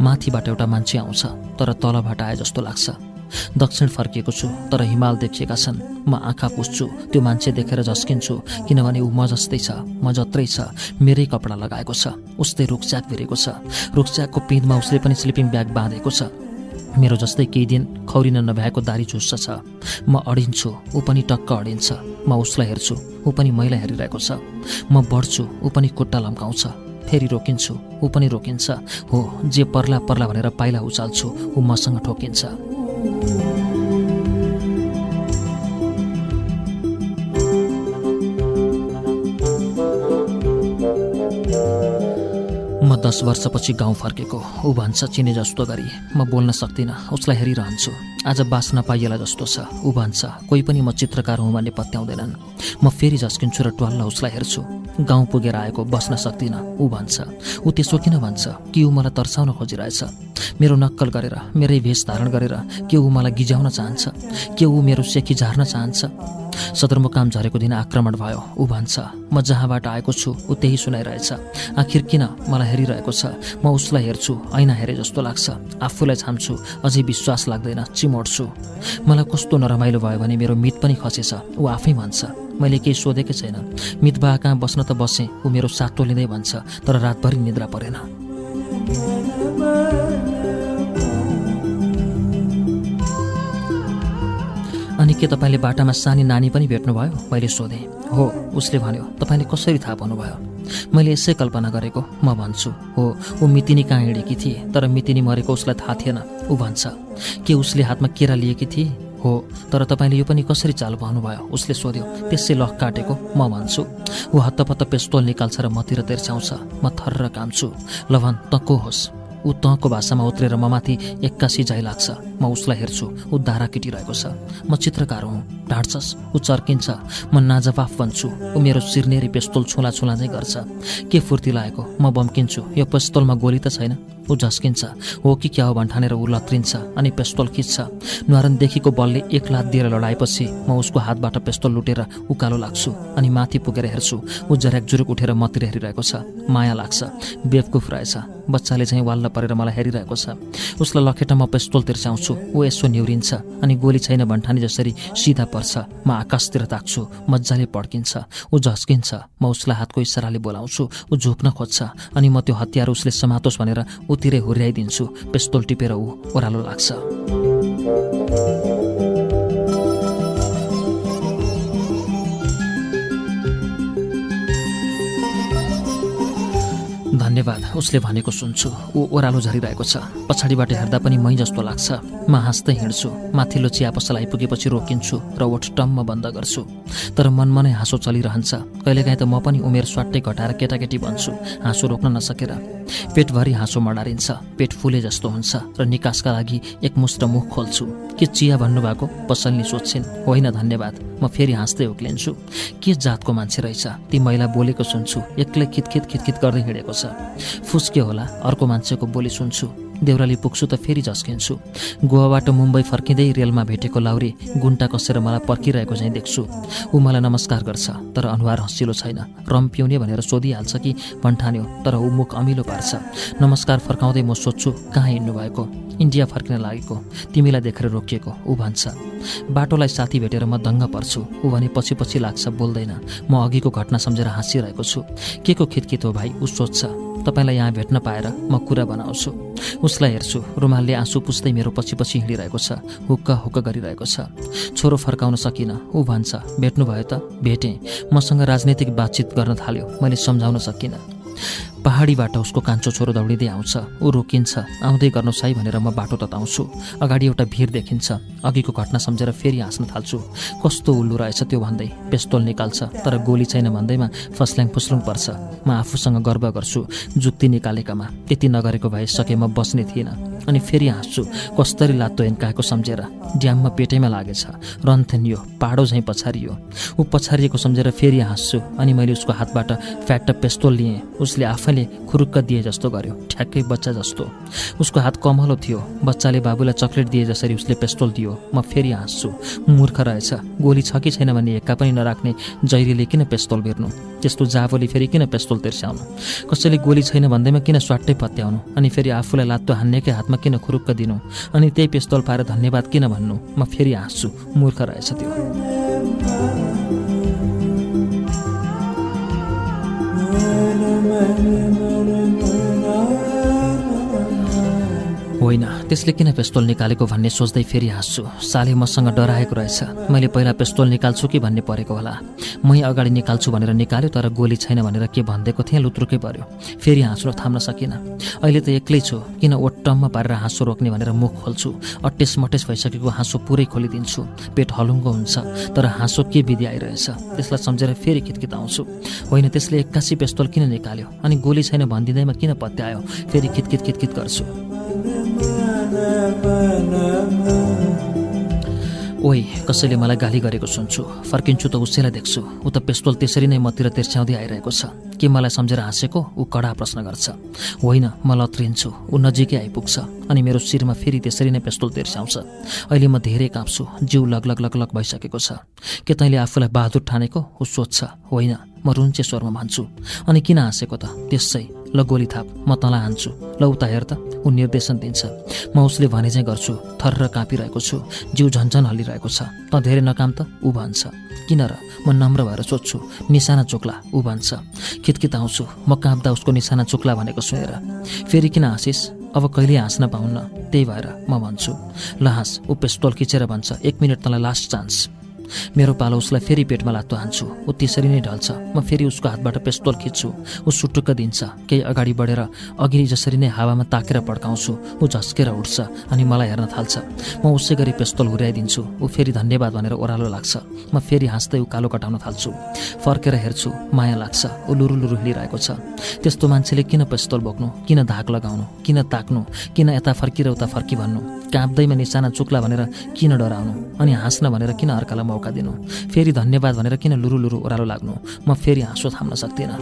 माथिबाट एउटा मान्छे आउँछ तर तलबाट आए जस्तो लाग्छ। दक्षिण फर्किएको छु तर हिमाल देखिएका छन्। म आँखा पुस्छु त्यो मान्छे देखेर झस्किन्छु किनभने ऊ म जस्तै छ म जत्रै छ मेरै कपडा लगाएको छ उस्तै रुखच्याक भिरेको छ। रुखच्याकको पिँधमा उसले पनि स्लिपिङ ब्याग बाँधेको छ। मेरो जस्तै केही दिन खौरिन नभ्याएको दारी झुस्स छ। म अडिन्छु ऊ पनि टक्क अडिन्छ। म उसलाई हेर्छु ऊ पनि मैलाई हेरिरहेको छ। म बढ्छु ऊ पनि खुट्टा लम्काउँछ। फेरि रोकिन्छु ऊ पनि रोकिन्छ। हो जे पर्ला पर्ला भनेर पाइला उचाल्छु ऊ मसँग ठोकिन्छ। दस वर्षपछि गाउँ फर्केको ऊ भन्छ चिने जस्तो गरी। म बोल्न सक्दिनँ। उसलाई हेरिरहन्छु। आज बास नपाइएला जस्तो छ। ऊ भन्छ कोही पनि म चित्रकार हुँ भन्ने पत्याउँदैनन्। म फेरि झस्किन्छु र ट्वाल्ल उसलाई हेर्छु। गाउँ पुगेर आएको बस्न सक्दिनँ। ऊ भन्छ ऊ त्यसो किन भन्छ? कि ऊ मलाई तर्साउन खोजिरहेछ? मेरो नक्कल गरेर मेरै भेष धारण गरेर के ऊ मलाई गिजाउन चाहन्छ? के ऊ मेरो सेकी झार्न चाहन्छ? सदरमुकाम झरेको दिन आक्रमण भयो। ऊ भन्छ म जहाँबाट आएको छु ऊ त्यही सुनाइरहेछ। आखिर किन मलाई हेरिरहेको छ? म उसलाई हेर्छु ऐना हेरे जस्तो लाग्छ। आफूलाई छाम्छु अझै विश्वास लाग्दैन चिमोड्छु। मलाई कस्तो नरमाइलो भयो भने मेरो मित पनि खसेछ। ऊ आफै भन्छ मैले केही सोधेकै छैन। मित बा कहाँ बस्न त बसेँ ऊ मेरो सातो लिँदै भन्छ तर रातभरि निद्रा परेन। अनि के तपाईँले बाटामा सानी नानी पनि भेट्नुभयो? मैले सोधेँ। हो उसले भन्यो तपाईँले कसरी थाहा पाउनुभयो? मैले यसै कल्पना गरेको म भन्छु। हो ऊ मितिनी कहाँ हिँडेकी थिए तर मितिनी मरेको उसलाई थाहा थिएन। ऊ भन्छ के उसले हातमा केरा लिएकी थिए? हो तर तपाईँले यो पनि कसरी चाल पाउनुभयो? उसले सोध्यो त्यसै लख काटेको म भन्छु। ऊ हत्तपत्त पेस्तोल निकाल्छ र मतिर तेर्स्याउँछ। म थर्र काम्छु। लभन त को होस्? ऊ तँको भाषामा उत्रेर म माथि एक्कासी जाइ लाग्छ। म उसलाई हेर्छु। ऊ दारा किटिरहेको छ। म चित्रकार हुँ। ढाँट्छस्। ऊ चर्किन्छ। म नाजवाफ बन्छु। ऊ मेरो सिर्नेरी पेस्तोल छुला छुला चाहिँ गर्छ। के फुर्ती लागेको? म बम्किन्छु। यो पेस्तोलमा गोली त छैन। ऊ झस्किन्छ। हो कि क्या हो भन्ठानेर ऊ लत्रिन्छ अनि पेस्तोल खिच्छ। न्वारनदेखिको बलले एक लात दिएर लडाएपछि म उसको हातबाट पेस्तोल लुटेर उकालो लाग्छु अनि माथि पुगेर हेर्छु। ऊ जर्याक जुरुक उठेर मतिर हेरिरहेको छ। माया लाग्छ। बेवकुफ रहेछ। बच्चाले चाहिँ वाल्न परेर मलाई हेरिरहेको छ। उसलाई लखेटामा पेस्तोल तिर्स्याउँछु ऊ यसो निहुरिन्छ अनि गोली छैन भन्ठानी जसरी सिधा पर्छ। म आकाशतिर ताक्छु। मजाले पड्किन्छ। ऊ झस्किन्छ। म उसलाई हातको इसाराले बोलाउँछु। ऊ झुक्न खोज्छ। अनि म त्यो हतियार उसले समातोस् भनेर उतिरै हुर्याइदिन्छु। पेस्तोल टिपेर ऊ ओह्रालो लाग्छ। धन्यवाद। उसले भनेको सुन्छु। ऊ ओह्रालो झरिरहेको छ। पछाडिबाट हेर्दा पनि मै जस्तो लाग्छ। म हाँस्दै हिँड्छु। माथिल्लो चिया पसल आइपुगेपछि रोकिन्छु र ओठ टम्म बन्द गर्छु। तर मनमा नै हाँसो चलिरहन्छ। कहिलेकाहीँ त म पनि उमेर स्वाट्टै घटाएर केटाकेटी भन्छु हाँसो रोक्न नसकेर। पेटभरि हाँसो मडारिन्छ। पेट फुले जस्तो हुन्छ र निकासका लागि एकमुष्ट मुख खोल्छु। के चिया भन्नुभएको? पसलनी सोध्छिन्। होइन धन्यवाद। म फेरि हाँस्दै उक्लिन्छु। के जातको मान्छे रहेछ? ती महिला बोलेको सुन्छु। एक्लै खितखित खितखित गर्दै हिँडेको छ। फुस्के होला अर्को मान्छेको बोली सुन्छु। देउराली पुग्छु त फेरि झस्किन्छु गोवाबाट मुम्बई फर्किँदै रेलमा भेटेको लाउरी गुन्टा कसेर मलाई पर्खिरहेको चाहिँ देख्छु। ऊ मलाई नमस्कार गर्छ तर अनुहार हँसिलो छैन। रम पिउने भनेर सोधिहाल्छ कि भन्ठान्यो तर ऊ मुख अमिलो पार्छ। नमस्कार फर्काउँदै म सोध्छु कहाँ हिँड्नु भएको इन्डिया फर्किन लागेको। तिमीलाई देखेर रोकिएको। ऊ भन्छ। बाटोलाई साथी भेटेर म दङ्ग पर्छु। ऊ भने पछि पछि लाग्छ बोल्दैन। म अघिको घटना सम्झेर हाँसिरहेको छु। के को खितखित हो भाइ? ऊ सोध्छ। तपाईँलाई यहाँ भेट्न पाएर म कुरा बनाउँछु। उसलाई हेर्छु। रुमालले आँसु पुस्दै मेरो पछि पछि हिँडिरहेको छ। हुक्क हुक्क गरिरहेको छ। छोरो फर्काउन सकिनँ। ऊ भन्छ भेट्नुभयो त? भेटेँ। मसँग राजनैतिक बातचित गर्न थाल्यो। मैले सम्झाउन सकिनँ। पहाडीबाट उसको कान्छो छोरो दौडिँदै आउँछ। ऊ रोकिन्छ। आउँदै गर्नुहोस् है भनेर म बाटो तताउँछु। अगाडि एउटा भिड देखिन्छ। अघिको घटना सम्झेर फेरि हाँस्न थाल्छु। कस्तो उल्लु रहेछ त्यो भन्दै पेस्तोल निकाल्छ तर गोली छैन भन्दैमा फस्ल्याङ फुस्लुङ पर्छ। म आफूसँग गर्व गर्छु जुक्ति निकालेकामा। त्यति नगरेको भए सके म बस्ने थिइनँ। अनि फेरि हाँस्छु कस्तरी लात्तो हिन्काएको सम्झेर। ड्याममा पेटैमा लागेछ। रन्थेनियो पाडो झैँ पछारियो। ऊ पछारिएको सम्झेर फेरि हाँस्छु। अनि मैले उसको हातबाट फ्याट्ट पेस्तोल लिएँ। उसले आफैले खुरुक्क दिए जस्तो गर्यो। ठ्याक्कै बच्चा जस्तो। उसको हात कमलो थियो। बच्चाले बाबुलाई चक्लेट दिए जसरी उसले पेस्तोल दियो। म फेरि हाँस्छु। मूर्ख रहेछ। गोली छ कि छैन भन्ने हेक्का पनि नराख्ने जैरीले किन पेस्तोल बेर्नु? त्यस्तो जाबोले फेरि किन पेस्तोल तिर्स्याउनु? कसैले गोली छैन भन्दैमा किन स्वाट्टै पत्याउनु? अनि फेरि आफूलाई लात्तो हान्नेकै हातमा किन खुरुक्क दिनु? अनि त्यही पेस्तोल पाएर धन्यवाद किन भन्नु? म फेरि हाँस्छु। मूर्ख रहेछ त्यो। na na na होइन त्यसले किन पेस्तोल निकालेको भन्ने सोच्दै फेरि हाँस्छु। साले मसँग डराएको रहेछ। मैले पहिला पेस्तोल निकाल्छु कि भन्ने परेको होला। मै अगाडि निकाल्छु भनेर निकाल्यो तर गोली छैन भनेर के भनिदिएको थिएँ लुत्रुकै पर्यो। फेरि हाँस्नु थाम्न सकिनँ। अहिले त एक्लै छु किन ओट्टम्म पारेर हाँसो रोक्ने भनेर मुख खोल्छु। अट्टेस मटेस भइसकेको हाँसो पुरै खोलिदिन्छु। पेट हलुङ्गो हुन्छ तर हाँसो के विधि आइरहेछ? त्यसलाई सम्झेर फेरि खितखित आउँछु होइन त्यसले एक्कासी पेस्तोल किन निकाल्यो? अनि गोली छैन भनिदिँदैमा किन पत्यायो? फेरि खितखित खितखित गर्छु। ओइ कसैले मलाई गाली गरेको सुन्छु। फर्किन्छु त उसैलाई देख्छु। ऊ त पेस्तोल त्यसरी नै मतिर तिर्स्याउँदै आइरहेको छ। के मलाई सम्झेर हाँसेको? ऊ कडा प्रश्न गर्छ। होइन म लत्रिन्छु। ऊ नजिकै आइपुग्छ। अनि मेरो शिरमा फेरि त्यसरी नै पेस्तोल तिर्स्याउँछ। अहिले म धेरै काँप्छु। जिउ लगलग लगलग भइसकेको छ। के तैँले आफूलाई बहादुर ठानेको? ऊ सोध्छ। होइन म रुन्चे स्वरमा भन्छु अनि किन हाँसेको त? त्यसै ल गोली थाप म तँलाई हान्छु। ल उता हेर त। ऊ निर्देशन दिन्छ। म उसले भने चाहिँ गर्छु थर्र काँपिरहेको छु जिउ झन्झन हल्लिरहेको छ। त धेरै नकाम त ऊ भन्छ। किन र म नम्र भएर सोध्छु निशाना चोक्ला ऊ भन्छ। खितखित आउँछु म काँप्दा उसको निशाना चोक्ला भनेको सुनेर। फेरि किन हाँसिस? अब कहिले हाँस्न पाउन्न? त्यही भएर म भन्छु। ल हाँस ऊ पेस्टोल खिचेर भन्छ एक मिनट तँलाई लास्ट चान्स। मेरो पालो उसलाई फेरि पेटमा लात्तो हान्छु। ऊ त्यसरी नै ढल्छ। म फेरि उसको हातबाट पेस्तोल खिच्छु। ऊ सुटुक्क दिन्छ। केही अगाडि बढेर अघि जसरी नै हावामा ताकेर पड्काउँछु। ऊ झस्केर उठ्छ अनि मलाई हेर्न थाल्छ। म उसै गरी पेस्तोल हुर्याइदिन्छु ऊ फेरि धन्यवाद भनेर ओह्रालो लाग्छ। म फेरि हाँस्दै उकालो कटाउन थाल्छु। फर्केर हेर्छु। माया लाग्छ। ऊ लुरु लुरु हिँडिरहेको छ। त्यस्तो मान्छेले किन पेस्तोल बोक्नु? किन धाक लगाउनु? किन ताक्नु? किन यता फर्किएर उता फर्की भन्नु? काँप्दैमा निशाना चुक्ला भनेर किन डराउनु? अनि हाँस्न भनेर किन अर्कालाई मौका दिनु। फेरि धन्यवाद भनेर किन लुरु लुरु ओह्रालो लाग्नु? म फेरि हाँसो थाम्न सक्दिनँ।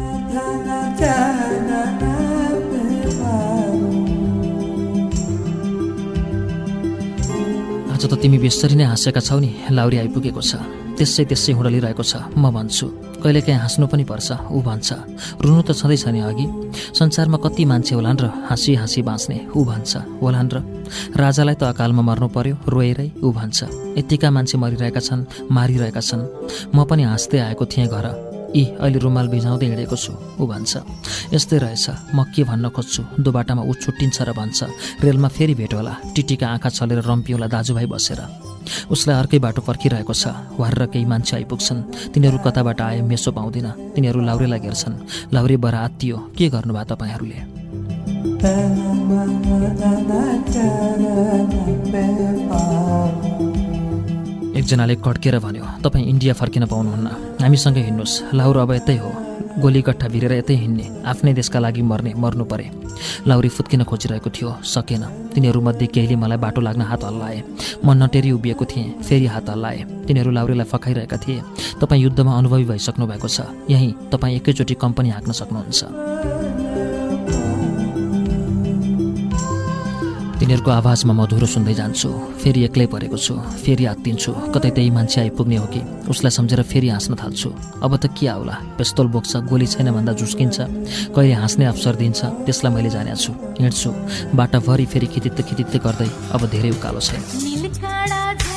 आज त तिमी बेसरी नै हाँसेका छौ नि लाउरी आइपुगेको छ। त्यसै त्यसै हुडलिरहेको छ म भन्छु। कहिलेकाहीँ हाँस्नु पनि पर्छ ऊ भन्छ। रुनु त छँदैछ नि अघि। संसारमा कति मान्छे होलान् र हाँसी हाँसी बाँच्ने ऊ भन्छ। होलान् र राजालाई त अकालमा मर्नु पर्यो रोएरै ऊ भन्छ। यत्तिका मान्छे मरिरहेका छन् मारिरहेका छन्। म पनि हाँस्दै आएको थिएँ घर। यी अहिले रुमाल भिजाउँदै हिँडेको छु ऊ भन्छ यस्तै रहेछ म के भन्न खोज्छु दो बाटामा ऊ छुट्टिन्छ र भन्छ रेलमा फेरि भेट होला टिटीका आँखा छलेर रम्पियोला दाजुभाइ बसेर उसलाई अर्कै बाटो पर्खिरहेको छ वार केही मान्छे आइपुग्छन् तिनीहरू कताबाट आए मेसो पाउँदिन तिनीहरू लाउरेलाई घेर्छन् लाउरे बरा आत्तियो के गर्नुभयो तपाईँहरूले एकजनाले कड्केर भन्यो तपाईँ इन्डिया फर्किन पाउनुहुन्न। हामीसँगै हिँड्नुहोस्। लाउरो अब यतै हो। गोली गट्ठा भिरेर यतै हिँड्ने। आफ्नै देशका लागि मर्ने मर्नु परे लाउरी फुत्किन खोजिरहेको थियो। सकेन। तिनीहरूमध्ये केहीले मलाई बाटो लाग्न हात हल्लाए। म नटेरी उभिएको थिएँ। फेरि हात हल्लाए। तिनीहरू लाउरीलाई फकाइरहेका थिए। तपाईँ युद्धमा अनुभवी भइसक्नु भएको छ। यहीँ तपाईँ एकैचोटि कम्पनी हाँक्न सक्नुहुन्छ। तिनीहरूको आवाजमा मधुरो सुन्दै जान्छु। फेरि एक्लै परेको छु। फेरि आत्तिन्छु। कतै त्यही मान्छे आइपुग्ने हो कि? उसलाई सम्झेर फेरि हाँस्न थाल्छु। अब त के आउला? पेस्तोल बोक्छ गोली छैन भन्दा झुस्किन्छ। कहिले हाँस्ने अवसर दिन्छ त्यसलाई मैले जानेको छु। हिँड्छु। बाटाभरि फेरि खितित्त खितित्त गर्दै अब धेरै उकालो छैन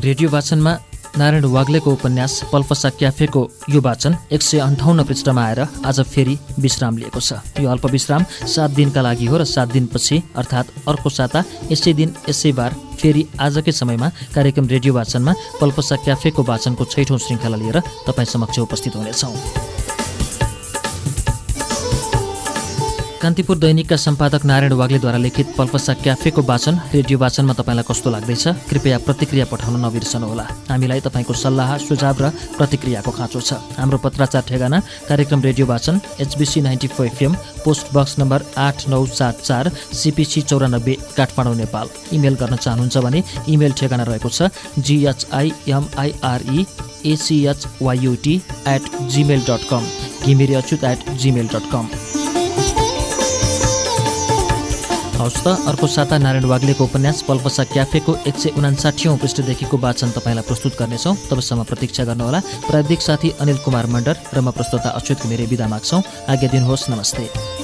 रेडियो वाचनमा नारायण वाग्लेको उपन्यास पल्पसा क्याफेको यो वाचन एक सय अन्ठाउन्न पृष्ठमा आएर आज फेरि विश्राम लिएको छ। यो अल्प विश्राम सात दिनका लागि हो र सात दिनपछि अर्थात् अर्को साता यसै दिन यसै बार फेरि आजकै समयमा कार्यक्रम रेडियो वाचनमा पल्पसा क्याफेको वाचनको छैठौँ श्रृङ्खला लिएर तपाईँ समक्ष उपस्थित हुनेछौँ। कान्तिपुर दैनिकका सम्पादक नारायण वाग्लेद्वारा लिखित पल्पसा क्याफेको वाचन रेडियो वाचनमा तपाईँलाई कस्तो लाग्दैछ? कृपया प्रतिक्रिया पठाउन नबिर्सनुहोला। हामीलाई तपाईँको सल्लाह सुझाव र प्रतिक्रियाको खाँचो छ। हाम्रो पत्राचार ठेगाना कार्यक्रम रेडियो वाचन HBC ninety four FM post box number आठ नौ सात चार सिपिसी चौरानब्बे काठमाडौँ नेपाल। इमेल गर्न चाहनुहुन्छ भने इमेल ठेगाना रहेको छ GHIMIRE ACHYUT at gmail dot com Ghimire Achyut at gmail dot com हवस् त। अर्को साता नारायण वाग्लेको उपन्यास पल्पसा क्याफेको एक सय उनासाठीौँ पृष्ठदेखिको वाचन तपाईँलाई प्रस्तुत गर्नेछौँ। तबसम्म प्रतीक्षा गर्नुहोला। प्राविधिक साथी अनिल कुमार मण्डर र म प्रस्तुता अच्युत घिमिरे विदा माग्छौँ। आज्ञा दिनुहोस्। नमस्ते।